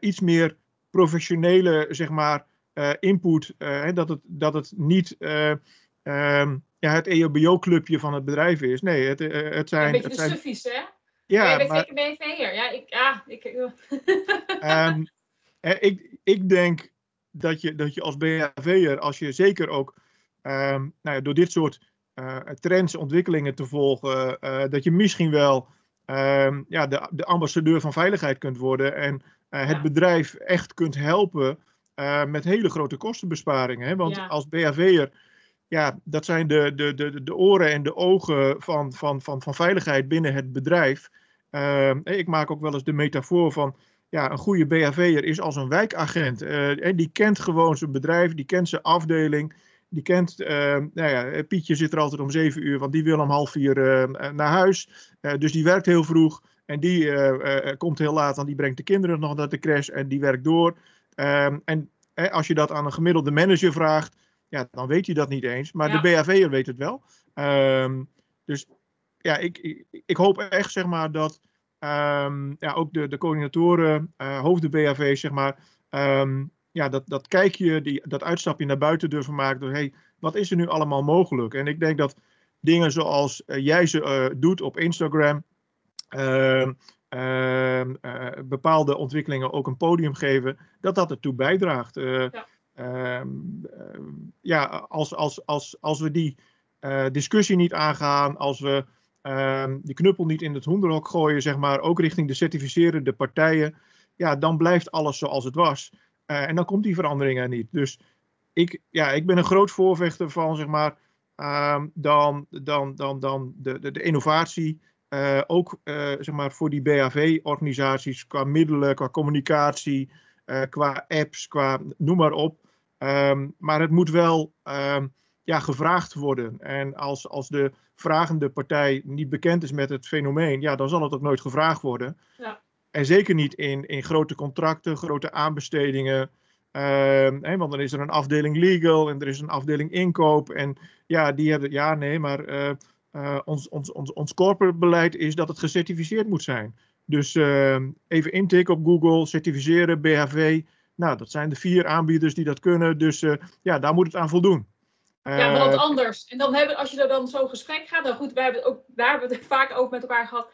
iets meer professionele zeg maar, input. dat, het, dat het niet um, ja, het EHBO-clubje van het bedrijf is. Nee, het, het zijn. Een beetje de suffies, hè? Ja, ben maar, BV'er. Ja, ik, ja, ik, *laughs* um, ik, ik denk dat je, dat je als BHV'er, als je zeker ook um, nou ja, door dit soort uh, trends, ontwikkelingen te volgen, uh, dat je misschien wel um, ja, de, de ambassadeur van veiligheid kunt worden en uh, het ja. bedrijf echt kunt helpen met hele grote kostenbesparingen. Hè? Want Ja. als BHV'er, ja, dat zijn de, de, de, de oren en de ogen van, van, van, van veiligheid binnen het bedrijf. Ehm, ik maak ook wel eens de metafoor van, ja, een goede BHV'er is als een wijkagent. Eh, die kent gewoon zijn bedrijf, die kent zijn afdeling. Die kent, ehm, nou ja, Pietje zit er altijd om zeven uur, want die wil om half vier eh, naar huis. Eh, dus die werkt heel vroeg. En die eh, eh, komt heel laat, want die brengt de kinderen nog naar de crash en die werkt door. Ehm, en als je dat aan een gemiddelde manager vraagt, ja, dan weet hij dat niet eens. Maar Ja. de BHV'er weet het wel. Ehm, dus ja, ik, ik, ik hoop echt, zeg maar, dat ehm, ja, ook de, de coördinatoren, eh, hoofden BHV, zeg maar, ja, dat, dat kijkje, die, dat uitstapje naar buiten durven maken. Door, hey, wat is er nu allemaal mogelijk? En ik denk dat dingen zoals eh, jij ze eh, doet op Instagram, ehm, ehm, eh, bepaalde ontwikkelingen ook een podium geven, dat dat ertoe bijdraagt. Eh, Ja. ehm, eh, ja, als, als, als, als we die discussie niet aangaan, als we ehm, die knuppel niet in het hoenderhok gooien, zeg maar, ook richting de certificerende partijen, ja, dan blijft alles zoals het was. En dan komt die verandering er niet. Dus ik, ja, ik ben een groot voorvechter van, zeg maar, dan, dan, dan, dan de, de, de innovatie. Eh, ook eh, zeg maar voor die BHV-organisaties qua middelen, qua communicatie, eh, qua apps, qua noem maar op. Ehm, maar het moet wel ehm, ja, gevraagd worden. En als, als de vragende partij niet bekend is met het fenomeen, ja, dan zal het ook nooit gevraagd worden. Ja. En zeker niet in, in grote contracten, grote aanbestedingen. Ehm, want dan is er een afdeling legal en er is een afdeling inkoop. En ja, die hebben, ja, nee, maar eh, ons, ons, ons, ons corporate beleid is dat het gecertificeerd moet zijn. Dus ehm, even intikken op Google, certificeren, BHV. Nou, dat zijn de vier aanbieders die dat kunnen. Dus eh, ja, daar moet het aan voldoen. Ja, maar wat Eh, anders. En dan hebben, als je er dan zo'n gesprek gaat, dan goed, wij hebben ook, daar hebben we het *laughs* vaak over met elkaar gehad,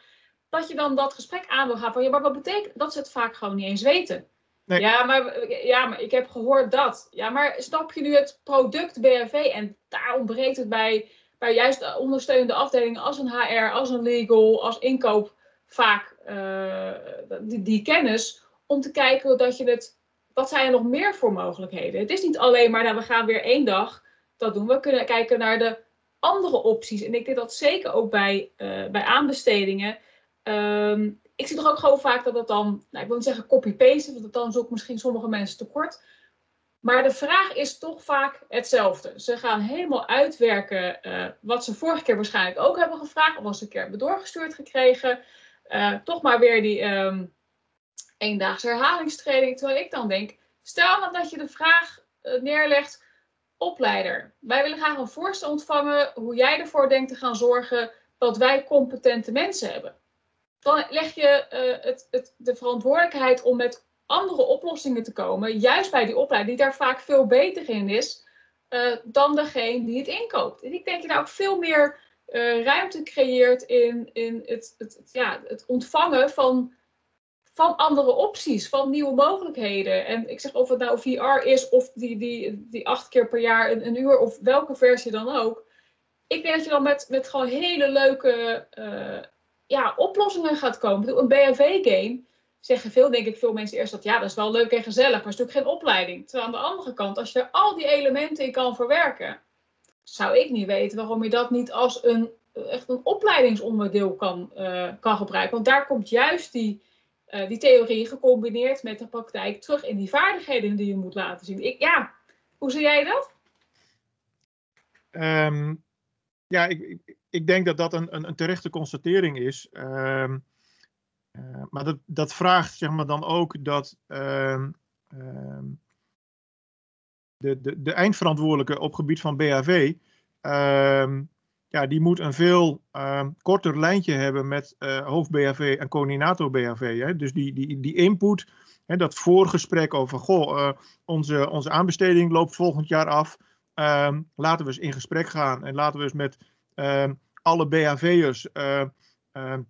dat je dan dat gesprek aan wil gaan van, ja, maar wat betekent dat ze het vaak gewoon niet eens weten? Nee. Ja, maar, ja, maar ik heb gehoord dat. Ja, maar snap je nu het product BRV en daar ontbreekt het bij, waar juist de ondersteunende afdelingen als een HR, als een legal, als inkoop vaak die, die kennis om te kijken dat je het, wat zijn er nog meer voor mogelijkheden. Het is niet alleen maar, nou, we gaan weer één dag dat doen. We kunnen kijken naar de andere opties. En ik denk dat zeker ook bij, uh, bij aanbestedingen. Ehm, ik zie toch ook gewoon vaak dat het dan, nou, ik wil niet zeggen copy-paste, want dan zoekt misschien sommige mensen tekort. Maar de vraag is toch vaak hetzelfde. Ze gaan helemaal uitwerken uh, wat ze vorige keer waarschijnlijk ook hebben gevraagd, of als ze een keer hebben doorgestuurd gekregen. Uh, toch maar weer die um, eendaagse herhalingstraining. Terwijl ik dan denk, stel nou dat je de vraag neerlegt, opleider. Wij willen graag een voorstel ontvangen hoe jij ervoor denkt te gaan zorgen dat wij competente mensen hebben. Dan leg je het, het, de verantwoordelijkheid om met andere oplossingen te komen, juist bij die opleider, die daar vaak veel beter in is uh, dan degene die het inkoopt. En ik denk dat je daar ook veel meer uh, ruimte creëert in, in het, het, ja, het ontvangen van van andere opties, van nieuwe mogelijkheden. En ik zeg of het nou VR is of die, die, die acht keer per jaar een, een uur of welke versie dan ook. Ik denk dat je dan met, met gewoon hele leuke uh, ja, oplossingen gaat komen. Een BHV-game zeggen veel, denk ik, veel mensen eerst dat ja, dat is wel leuk en gezellig, maar het is natuurlijk geen opleiding. Terwijl aan de andere kant, als je er al die elementen in kan verwerken, zou ik niet weten waarom je dat niet als een echt een opleidingsonderdeel kan, uh, kan gebruiken. Want daar komt juist die, uh, die theorie gecombineerd met de praktijk terug in die vaardigheden die je moet laten zien. Ik, ja, hoe zie jij dat? Um, ja, ik, ik, ik, denk dat dat een, een, een terechte constatering is. Um, uh, maar dat, dat vraagt zeg maar, dan ook dat um, de, de, de eindverantwoordelijke op gebied van BHV ja, die moet een veel korter lijntje hebben met uh, hoofd BHV en coördinator BHV. Dus die, die, die input, hè, dat voorgesprek over, goh, uh, onze, onze aanbesteding loopt volgend jaar af. Laten we eens in gesprek gaan en laten we eens met ehm, alle BHV'ers ehm,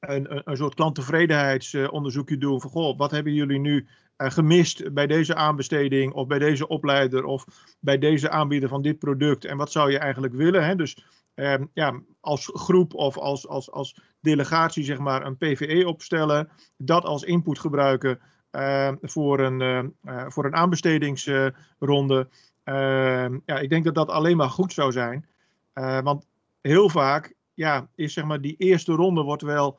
een, een, soort klanttevredenheidsonderzoekje doen. Van, goh, wat hebben jullie nu gemist bij deze aanbesteding of bij deze opleider of bij deze aanbieder van dit product en wat zou je eigenlijk willen? Hè? Dus uh, ja, als groep of als, als, als delegatie zeg maar een PVE opstellen, dat als input gebruiken uh, voor, een, uh, voor een aanbestedingsronde. Ehm, ja, ik denk dat dat alleen maar goed zou zijn. Eh, want heel vaak ja, is zeg maar die eerste ronde wordt wel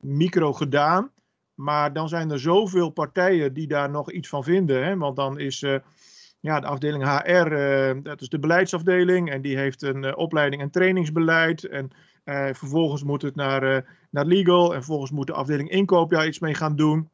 micro gedaan. Maar dan zijn er zoveel partijen die daar nog iets van vinden. Hè? Want dan is ja, de afdeling HR, eh, dat is de beleidsafdeling. En die heeft een uh, opleiding en trainingsbeleid. En vervolgens moet het naar, naar legal. En vervolgens moet de afdeling inkoop daar iets mee gaan doen.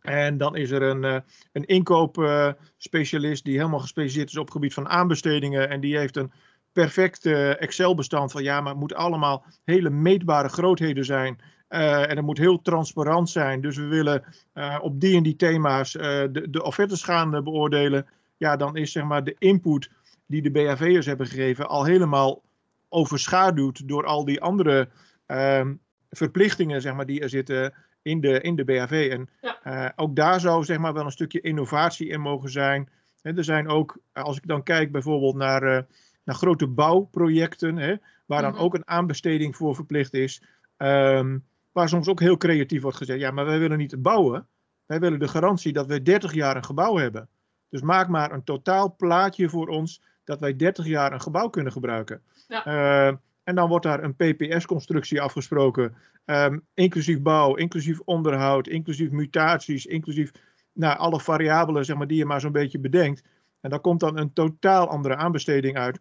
En dan is er een, een inkoopspecialist die helemaal gespecialiseerd is op het gebied van aanbestedingen. En die heeft een perfect Excel-bestand van ja, maar het moet allemaal hele meetbare grootheden zijn. Uh, en het moet heel transparant zijn. Dus we willen uh, op die en die thema's uh, de, de offertes gaan beoordelen ja, dan is zeg maar de input die de BHV'ers hebben gegeven al helemaal overschaduwd door al die andere uh, verplichtingen zeg maar, die er zitten in de, in de BHV. En ja. uh, ook daar zou zeg maar, wel een stukje innovatie in mogen zijn. He, er zijn ook, als ik dan kijk bijvoorbeeld naar, uh, naar grote bouwprojecten, hè, waar dan mm -hmm. ook een aanbesteding voor verplicht is, um, waar soms ook heel creatief wordt gezegd, ja, maar wij willen niet bouwen, wij willen de garantie dat we 30 jaar een gebouw hebben. Dus maak maar een totaal plaatje voor ons dat wij 30 jaar een gebouw kunnen gebruiken. Ja. Uh, en dan wordt daar een PPS-constructie afgesproken, um, inclusief bouw, inclusief onderhoud, inclusief mutaties, inclusief nou, alle variabelen zeg maar, die je maar zo'n beetje bedenkt. En daar komt dan een totaal andere aanbesteding uit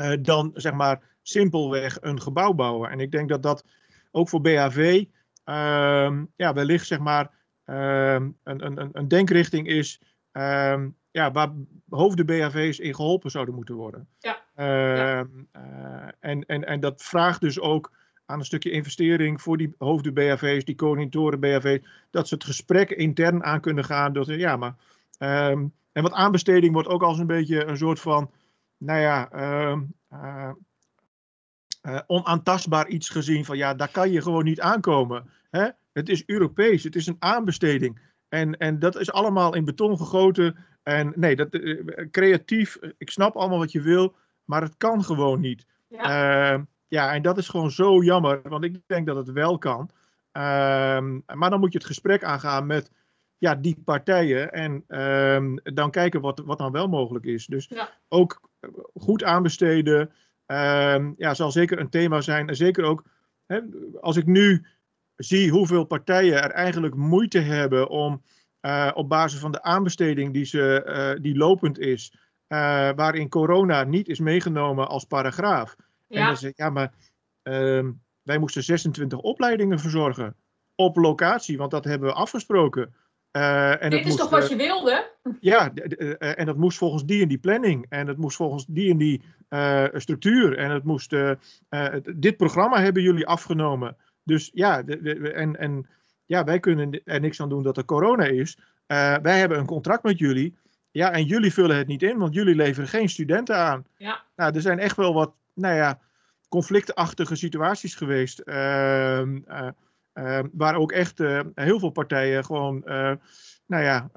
uh, dan zeg maar simpelweg een gebouw bouwen. En ik denk dat dat ook voor BHV uh, ja, wellicht zeg maar ehm, een, een, een denkrichting is Um, ja, waar hoofden BHV's in geholpen zouden moeten worden. Ja. Uh, en, en, en dat vraagt dus ook aan een stukje investering voor die hoofden BHV's, die coördinatoren BHV's, dat ze het gesprek intern aan kunnen gaan. Dat, ja, maar, um, en wat aanbesteding wordt ook als een beetje een soort van, nou ja, um, uh, onaantastbaar iets gezien van ja, daar kan je gewoon niet aankomen. Hè? Het is Europees, het is een aanbesteding. En, en dat is allemaal in beton gegoten. En nee, dat, uh, creatief, ik snap allemaal wat je wil, maar het kan gewoon niet. Ja. Ja. ja, en dat is gewoon zo jammer, want ik denk dat het wel kan. Ehm, maar dan moet je het gesprek aangaan met ja, die partijen en ehm, dan kijken wat, wat dan wel mogelijk is. Dus ook goed aanbesteden um, ja, zal zeker een thema zijn. En zeker ook hè, als ik nu zie hoeveel partijen er eigenlijk moeite hebben om uh, op basis van de aanbesteding die, ze, uh, die lopend is, uh, waarin corona niet is meegenomen als paragraaf. Ja. En dan zeg ja, maar um, wij moesten 26 opleidingen verzorgen op locatie, want dat hebben we afgesproken. Uh, en Dit is moest, toch wat je wilde? Ja, en dat moest volgens die en die planning. En het moest volgens die en die structuur. En het moest. dit programma hebben jullie afgenomen. Dus ja, de, de, en, en ja, wij kunnen er niks aan doen dat er corona is. wij hebben een contract met jullie. Ja, en jullie vullen het niet in, want jullie leveren geen studenten aan. Ja. Nou, er zijn echt wel wat, nou ja, conflictachtige situaties geweest. Ehm, Ehm, waar ook echt eh, heel veel partijen gewoon, nou ja,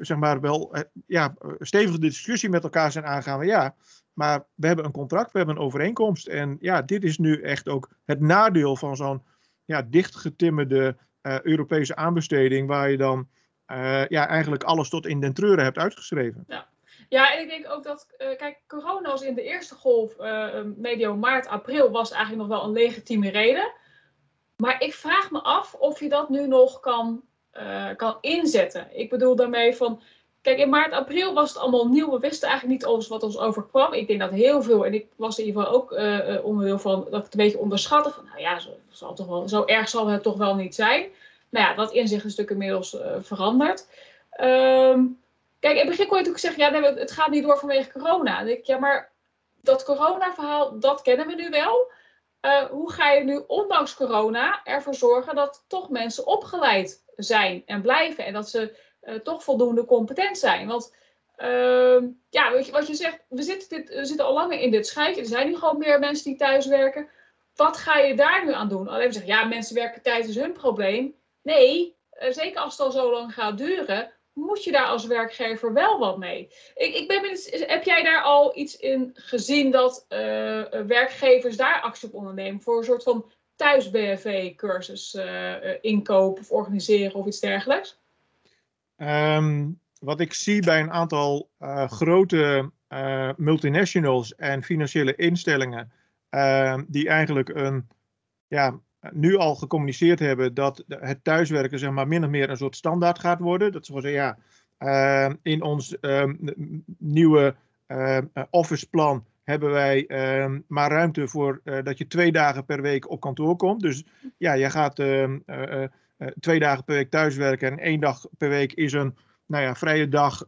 zeg maar wel, ja, stevige discussie met elkaar zijn aangaan. Ja, maar we hebben een contract, we hebben een overeenkomst. En ja, dit is nu echt ook het nadeel van zo'n ja, dichtgetimmerde Europese aanbesteding, waar je dan ja, eigenlijk alles tot in den treuren hebt uitgeschreven. Ja. Ja, en ik denk ook dat, kijk, corona was in de eerste golf, medio maart, april, was eigenlijk nog wel een legitieme reden. Maar ik vraag me af of je dat nu nog kan, kan inzetten. Ik bedoel daarmee van. Kijk, in maart, april was het allemaal nieuw. We wisten eigenlijk niet alles wat ons overkwam. Ik denk dat heel veel, en ik was in ieder geval ook uh, onderdeel van, dat ik het een beetje onderschatte. Van, nou ja, zo, zal toch wel, zo erg zal het toch wel niet zijn. Nou ja, dat inzicht is natuurlijk inmiddels uh, veranderd. Um, kijk, in het begin kon je natuurlijk zeggen, ja, het gaat niet door vanwege corona. Ik, ja, maar dat corona-verhaal, dat kennen we nu wel. Hoe ga je nu, ondanks corona, ervoor zorgen dat toch mensen opgeleid zijn en blijven en dat ze toch voldoende competent zijn? Want uh, ja, je, wat je zegt, we zitten, dit, zitten al langer in dit schuitje. Er zijn nu gewoon meer mensen die thuis werken. Wat ga je daar nu aan doen? Alleen zeggen, ja, mensen werken tijdens hun probleem. Nee, uh, zeker als het al zo lang gaat duren, moet je daar als werkgever wel wat mee. Ik, ik ben benieuwd, heb jij daar al iets in gezien dat uh, werkgevers daar actie op ondernemen voor een soort van thuis-BFV-cursus inkopen of organiseren of iets dergelijks? Um, wat ik zie bij een aantal grote multinationals en financiële instellingen, ehm, die eigenlijk een ja, nu al gecommuniceerd hebben dat het thuiswerken zeg maar min of meer een soort standaard gaat worden. Dat ze gewoon zeggen, ja, uh, in ons nieuwe uh, office plan hebben wij ehm, maar ruimte voor uh, dat je twee dagen per week op kantoor komt. Dus ja, je gaat ehm, twee dagen per week thuiswerken en één dag per week is een nou ja, vrije dag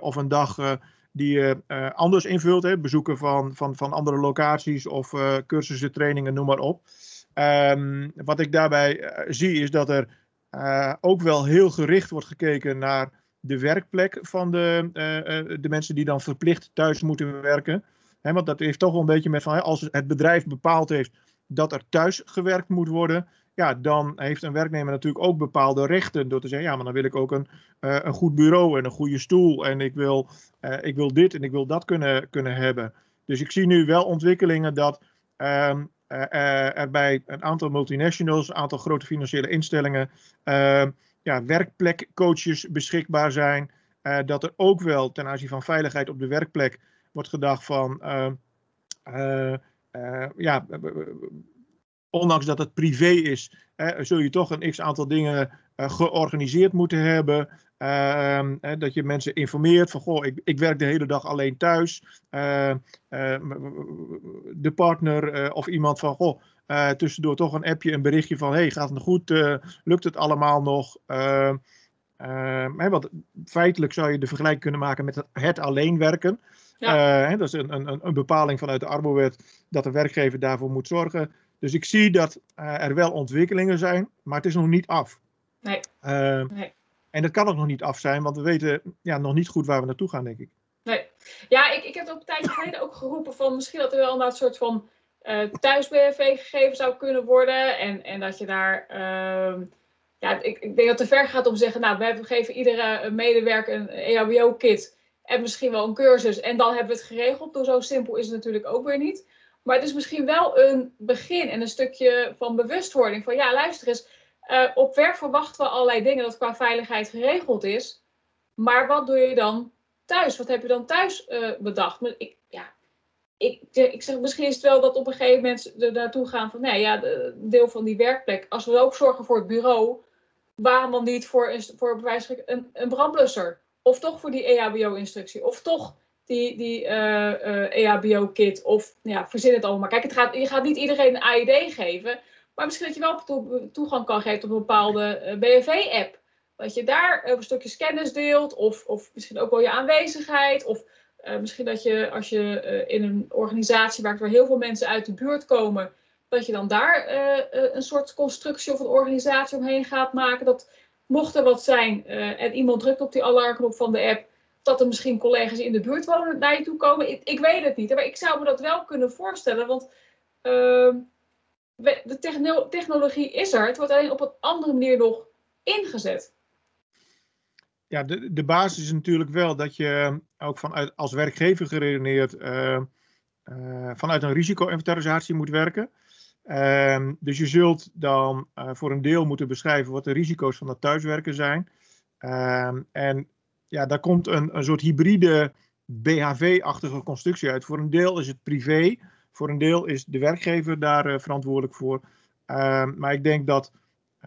of een dag die je anders invult. Hè? Bezoeken van, van, van andere locaties of cursussen, trainingen, noem maar op. Um, wat ik daarbij zie is dat er ook wel heel gericht wordt gekeken naar de werkplek van de, de mensen die dan verplicht thuis moeten werken. He, want dat heeft toch wel een beetje met van als het bedrijf bepaald heeft dat er thuis gewerkt moet worden, ja, dan heeft een werknemer natuurlijk ook bepaalde rechten door te zeggen, ja, maar dan wil ik ook een, een goed bureau en een goede stoel en ik wil, ik wil dit en ik wil dat kunnen, kunnen hebben. Dus ik zie nu wel ontwikkelingen dat um, uh, er bij een aantal multinationals, een aantal grote financiële instellingen, uh, ja, werkplekcoaches beschikbaar zijn. Dat er ook wel ten aanzien van veiligheid op de werkplek wordt gedacht van, ja, ondanks dat het privé is, zul je toch een x aantal dingen georganiseerd moeten hebben. Uh, dat je mensen informeert van, goh, ik, ik werk de hele dag alleen thuis. Uh, uh, de partner eh, of iemand van, goh, eh, tussendoor toch een appje, een berichtje van, hey, gaat het goed? Eh, lukt het allemaal nog? Ehm, ehm, want feitelijk zou je de vergelijking kunnen maken met het, het alleen werken. Ja. dat is een, een, een bepaling vanuit de Arbowet dat de werkgever daarvoor moet zorgen. Dus ik zie dat er wel ontwikkelingen zijn, maar het is nog niet af. Nee. nee. En dat kan ook nog niet af zijn, want we weten ja, nog niet goed waar we naartoe gaan, denk ik. Nee. Ja, ik, ik heb op een tijdje geleden ook geroepen van misschien dat er wel een soort van uh, thuis-BFV gegeven zou kunnen worden. En, en dat je daar. Uh, ja, ik, ik denk dat het te ver gaat om te zeggen, nou, we geven iedere medewerker een EHBO-kit en misschien wel een cursus. En dan hebben we het geregeld. Door zo simpel is het natuurlijk ook weer niet. Maar het is misschien wel een begin en een stukje van bewustwording. Van ja, luister eens, uh, op werk verwachten we allerlei dingen dat qua veiligheid geregeld is. Maar wat doe je dan thuis? Wat heb je dan thuis uh, bedacht? Ik, ja, ik, ik zeg, misschien is het wel dat op een gegeven moment er naartoe gaan van, nee, ja, de, deel van die werkplek. Als we ook zorgen voor het bureau, waarom dan niet voor, voor een, een brandblusser? Of toch voor die EHBO-instructie? Of toch die, die uh, uh, EHBO-kit? Of ja, verzin het allemaal. Kijk, het gaat, je gaat niet iedereen een AED geven. Maar misschien dat je wel to toegang kan geven tot een bepaalde uh, BFV-app. Dat je daar een stukje kennis deelt. Of, of misschien ook wel je aanwezigheid. Of misschien dat je als je in een organisatie werkt waar heel veel mensen uit de buurt komen. Dat je dan daar een soort constructie of een organisatie omheen gaat maken. Dat mocht er wat zijn en iemand drukt op die alarmknop van de app dat er misschien collega's in de buurt wonen naar je toe komen. Ik, ik weet het niet, maar ik zou me dat wel kunnen voorstellen. Want uh, de technologie is er, het wordt alleen op een andere manier nog ingezet. Ja, de, de basis is natuurlijk wel dat je ook vanuit, als werkgever geredeneerd uh, uh, vanuit een risico-inventarisatie moet werken. Uh, dus je zult dan uh, voor een deel moeten beschrijven wat de risico's van dat thuiswerken zijn. Ehm, en ja, daar komt een, een soort hybride BHV-achtige constructie uit. Voor een deel is het privé, voor een deel is de werkgever daar uh, verantwoordelijk voor. Uh, maar ik denk dat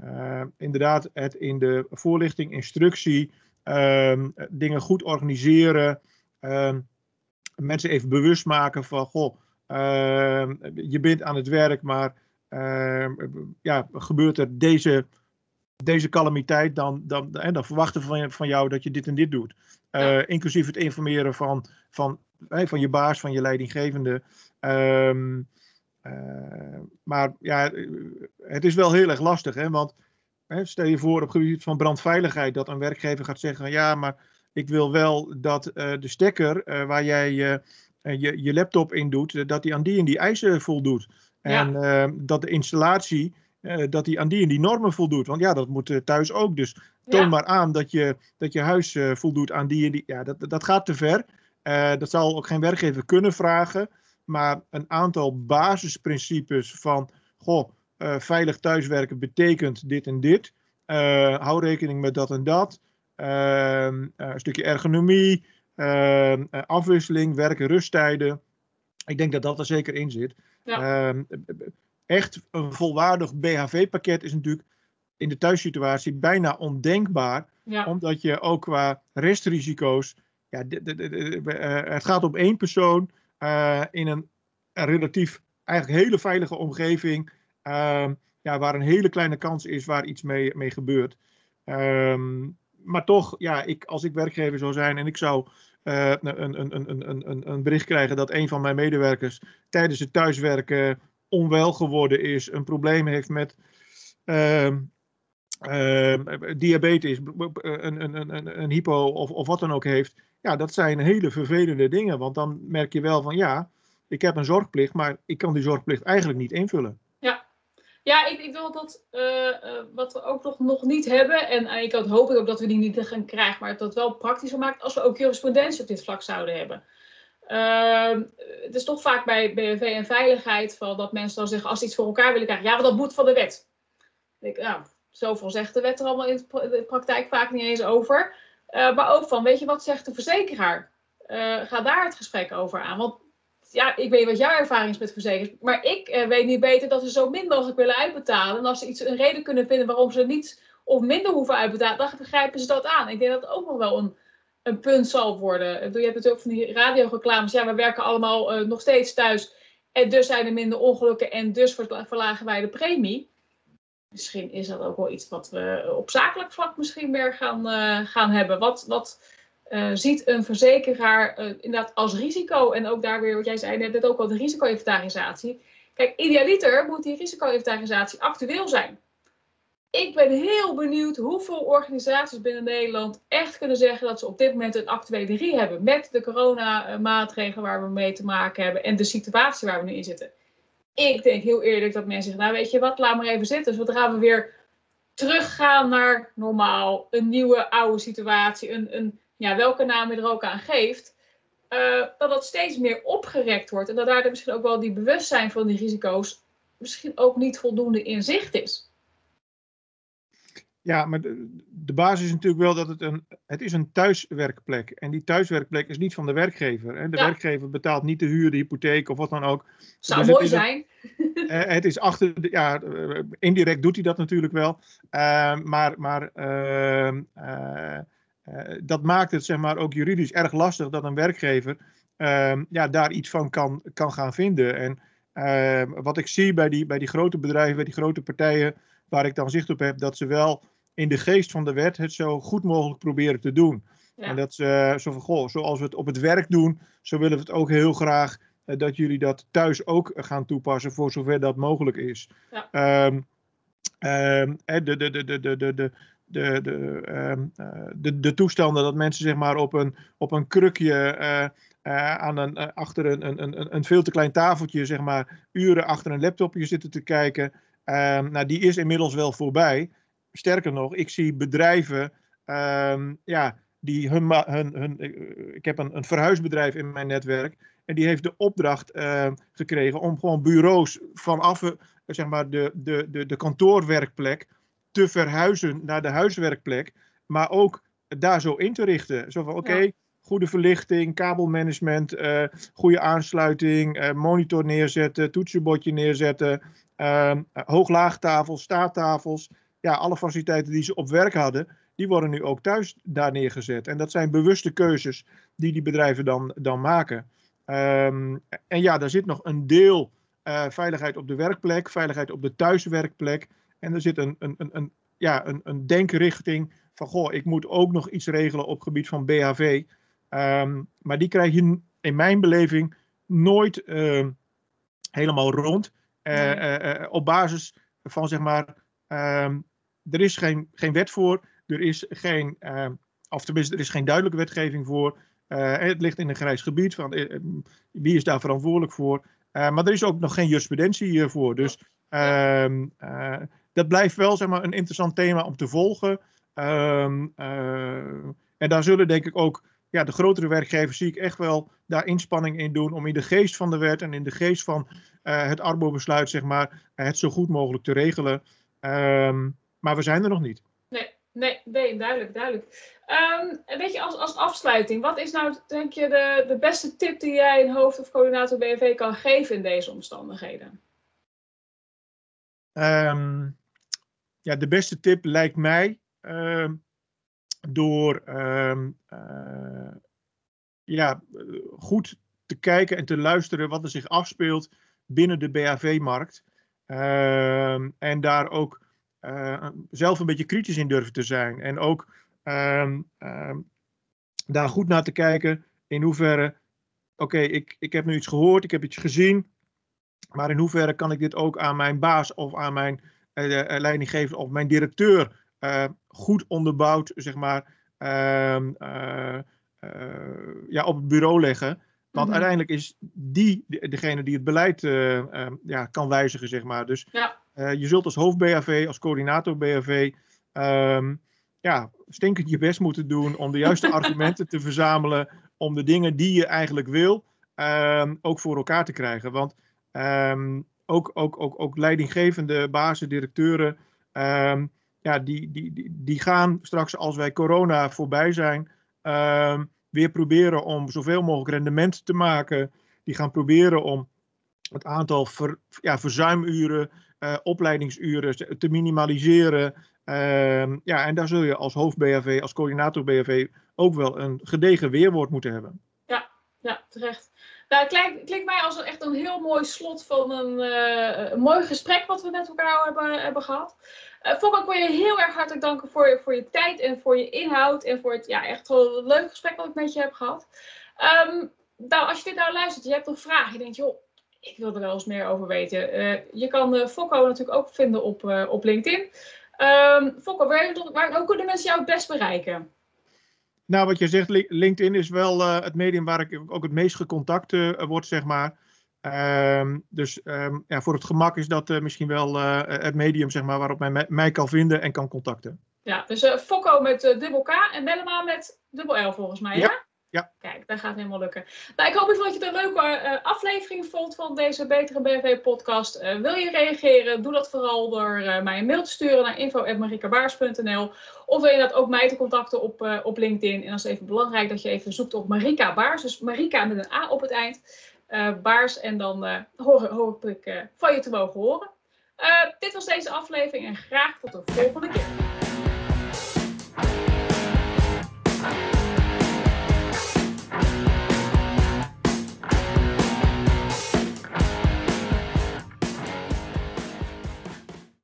uh, inderdaad het in de voorlichting, instructie, ehm, dingen goed organiseren, ehm, mensen even bewust maken van, goh, ehm, je bent aan het werk, maar ja, gebeurt er deze deze calamiteit, dan, dan, en dan verwachten we van, van jou dat je dit en dit doet. Uh, inclusief het informeren van, van, hey, van je baas, van je leidinggevende. Um, uh, maar ja, het is wel heel erg lastig, hè, want hè, stel je voor op het gebied van brandveiligheid dat een werkgever gaat zeggen: ja, maar ik wil wel dat uh, de stekker waar jij je, je laptop in doet, dat die aan die en die eisen voldoet. En ja. dat de installatie uh, dat hij aan die en die normen voldoet. Want ja, dat moet uh, thuis ook. Dus toon ja. maar aan dat je, dat je huis uh, voldoet aan die en die. Ja, dat, dat gaat te ver. dat zal ook geen werkgever kunnen vragen. Maar een aantal basisprincipes van, goh, veilig thuiswerken betekent dit en dit. hou rekening met dat en dat. Ehm, een stukje ergonomie, ehm, afwisseling, werken, rusttijden. Ik denk dat dat er zeker in zit. Ja. Ehm, echt een volwaardig BHV-pakket is natuurlijk in de thuissituatie bijna ondenkbaar. Omdat je ook qua restrisico's. Ja, uh, het gaat om één persoon uh, in een, relatief eigenlijk hele veilige omgeving. Uh, ja, waar een hele kleine kans is waar iets mee, mee gebeurt. Um, maar toch, ja, ik, als ik werkgever zou zijn en ik zou een, een, een, een, een bericht krijgen dat een van mijn medewerkers tijdens het thuiswerken onwel geworden is, een probleem heeft met uh, uh, diabetes, een, een, een, een hypo of, of wat dan ook heeft. Ja, dat zijn hele vervelende dingen. Want dan merk je wel van ja, ik heb een zorgplicht, maar ik kan die zorgplicht eigenlijk niet invullen. Ja, ja ik, ik wil dat uh, wat we ook nog, nog niet hebben, en ik hoop ik ook dat we die niet gaan krijgen, maar dat wel praktischer maakt als we ook jurisprudentie op dit vlak zouden hebben. Uh, het is toch vaak bij BNV en veiligheid van dat mensen dan zeggen als ze iets voor elkaar willen krijgen, ja, maar dat moet van de wet. Ik, nou, zoveel zegt de wet er allemaal in de praktijk vaak niet eens over. Uh, maar ook van, weet je wat zegt de verzekeraar? Uh, ga daar het gesprek over aan. Want ja, ik weet wat jouw ervaring is met verzekers, maar ik uh, weet niet beter dat ze zo min mogelijk willen uitbetalen. En als ze iets, een reden kunnen vinden waarom ze niet of minder hoeven uitbetalen, dan begrijpen ze dat aan. Ik denk dat ook nog wel een een punt zal worden. Je hebt natuurlijk van die radioreclames. Ja, we werken allemaal uh, nog steeds thuis. En dus zijn er minder ongelukken en dus verlagen wij de premie. Misschien is dat ook wel iets wat we op zakelijk vlak misschien meer gaan, uh, gaan hebben. Wat, wat uh, ziet een verzekeraar inderdaad als risico? En ook daar weer, wat jij zei net ook al, de risico-inventarisatie. Kijk, idealiter moet die risico-inventarisatie actueel zijn ik ben heel benieuwd hoeveel organisaties binnen Nederland echt kunnen zeggen dat ze op dit moment een actuele RI hebben met de coronamaatregelen waar we mee te maken hebben en de situatie waar we nu in zitten. Ik denk heel eerlijk dat mensen zeggen, nou weet je wat, laat maar even zitten. Dus gaan we weer teruggaan naar normaal, een nieuwe oude situatie, een, een, ja, welke naam je er ook aan geeft. dat dat steeds meer opgerekt wordt. En dat daar misschien ook wel die bewustzijn van die risico's misschien ook niet voldoende in zicht is. Ja, maar de, de, basis is natuurlijk wel dat het een, het is een thuiswerkplek En die thuiswerkplek is niet van de werkgever. Hè? De werkgever betaalt niet de huur, de hypotheek of wat dan ook. Zou dus mooi zijn. uh, *laughs* het is achter, de, ja, eh, indirect doet hij dat natuurlijk wel. Uh, maar maar ehm, dat maakt het zeg maar ook juridisch erg lastig dat een werkgever ehm, ja, daar iets van kan, kan gaan vinden. En ehm, wat ik zie bij die, bij die grote bedrijven, bij die grote partijen waar ik dan zicht op heb, dat ze wel in de geest van de wet het zo goed mogelijk proberen te doen. En dat ze zo van, goh, zoals we het op het werk doen, zo willen we het ook heel graag uh, dat jullie dat thuis ook gaan toepassen voor zover dat mogelijk is. Ja. Um, de, de, de, de, de, de, de, de, de, um, de, de toestanden dat mensen zeg maar op een, op een krukje uh, uh, aan een, uh, achter een, een, een, een veel te klein tafeltje, zeg maar, uren achter een laptopje zitten te kijken. Nou, die is inmiddels wel voorbij sterker nog, ik zie bedrijven um, ja, die hun, hun, hun, ik heb een, een verhuisbedrijf in mijn netwerk en die heeft de opdracht uh, gekregen om gewoon bureaus vanaf uh, zeg maar de, de, de, de kantoorwerkplek te verhuizen naar de huiswerkplek, maar ook daar zo in te richten. Zo van oké, ja. goede verlichting, kabelmanagement, uh, goede aansluiting, uh, monitor neerzetten, toetsenbordje neerzetten, uh, hoog-laagtafels, staattafels ja, alle faciliteiten die ze op werk hadden, die worden nu ook thuis daar neergezet. En dat zijn bewuste keuzes die die bedrijven dan, dan maken. Um, en ja, daar zit nog een deel uh, veiligheid op de werkplek, veiligheid op de thuiswerkplek. En er zit een, een, een, een, ja, een, een denkrichting van, goh, ik moet ook nog iets regelen op gebied van BHV. Um, ehm, maar die krijg je in mijn beleving nooit uh, helemaal rond. Uh, op basis van, zeg maar, um, er is geen, geen wet voor, er is geen, uh, of tenminste, er is geen duidelijke wetgeving voor. Uh, het ligt in een grijs gebied, van, uh, wie is daar verantwoordelijk voor? maar er is ook nog geen jurisprudentie hiervoor. Dus ehm, dat blijft wel zeg maar, een interessant thema om te volgen. En daar zullen denk ik ook ja, de grotere werkgevers zie ik echt wel daar inspanning in doen om in de geest van de wet en in de geest van het Arbo-besluit zeg maar, het zo goed mogelijk te regelen. Um, maar we zijn er nog niet. Nee, nee, nee duidelijk, duidelijk. Um, een beetje als, als afsluiting. Wat is nou, denk je, de, de beste tip die jij een hoofd of coördinator BNV kan geven in deze omstandigheden? Um, ja, de beste tip lijkt mij uh, door uh, ja, goed te kijken en te luisteren wat er zich afspeelt binnen de BHV-markt. en daar ook uh, zelf een beetje kritisch in durven te zijn. En ook um, um, daar goed naar te kijken in hoeverre, oké, ik, ik heb nu iets gehoord, ik heb iets gezien, maar in hoeverre kan ik dit ook aan mijn baas of aan mijn uh, leidinggever of mijn directeur uh, goed onderbouwd, zeg maar, uh, ja, op het bureau leggen. Want -hmm. uiteindelijk is die degene die het beleid ja, kan wijzigen, zeg maar. Dus ja. Uh, je zult als hoofd BHV, als coördinator BHV, um, ja, stinkend je best moeten doen om de juiste *laughs* argumenten te verzamelen om de dingen die je eigenlijk wil, um, ook voor elkaar te krijgen. Want um, ook, ook, ook, ook leidinggevende bazen, directeuren, ja, die, die, die, die gaan straks als wij corona voorbij zijn, weer proberen om zoveel mogelijk rendement te maken. Die gaan proberen om het aantal ver, ja, verzuimuren uh, opleidingsuren te minimaliseren. Uh, ja, en daar zul je als hoofd BHV, als coördinator BHV ook wel een gedegen weerwoord moeten hebben. Ja, ja terecht. Nou, klinkt, klinkt mij als echt een heel mooi slot van een, uh, een mooi gesprek wat we met elkaar hebben, hebben gehad. Uh, Fok, ik wil je heel erg hartelijk danken voor je, voor je tijd en voor je inhoud en voor het ja, echt wel leuk gesprek wat ik met je heb gehad. Um, nou, als je dit nou luistert, je hebt een vraag, je denkt, joh, ik wil er wel eens meer over weten. Uh, je kan uh, Fokko natuurlijk ook vinden op, uh, op LinkedIn. Um, Fokko, waar, waar, hoe kunnen mensen jou het best bereiken? Nou, wat je zegt, LinkedIn is wel het medium waar ik ook het meest gecontact word, zeg maar. Um, dus um, ja, voor het gemak is dat misschien wel het medium zeg maar, waarop men mij kan vinden en kan contacten. Ja, dus Fokko met dubbel K en Bellema met dubbel L volgens mij, ja? Ja. Kijk, dat gaat helemaal lukken. Nou, ik hoop dat je het een leuke uh, aflevering vond van deze Betere BV-podcast. Uh, wil je reageren? Doe dat vooral door uh, mij een mail te sturen naar info.marikabaars.nl Of wil je dat ook mij te contacten op, op LinkedIn? En dan is even belangrijk dat je even zoekt op Marika Baars. Dus Marika met een A op het eind. Baars. En dan hoor, hoop ik van je te mogen horen. dit was deze aflevering en graag tot de volgende keer.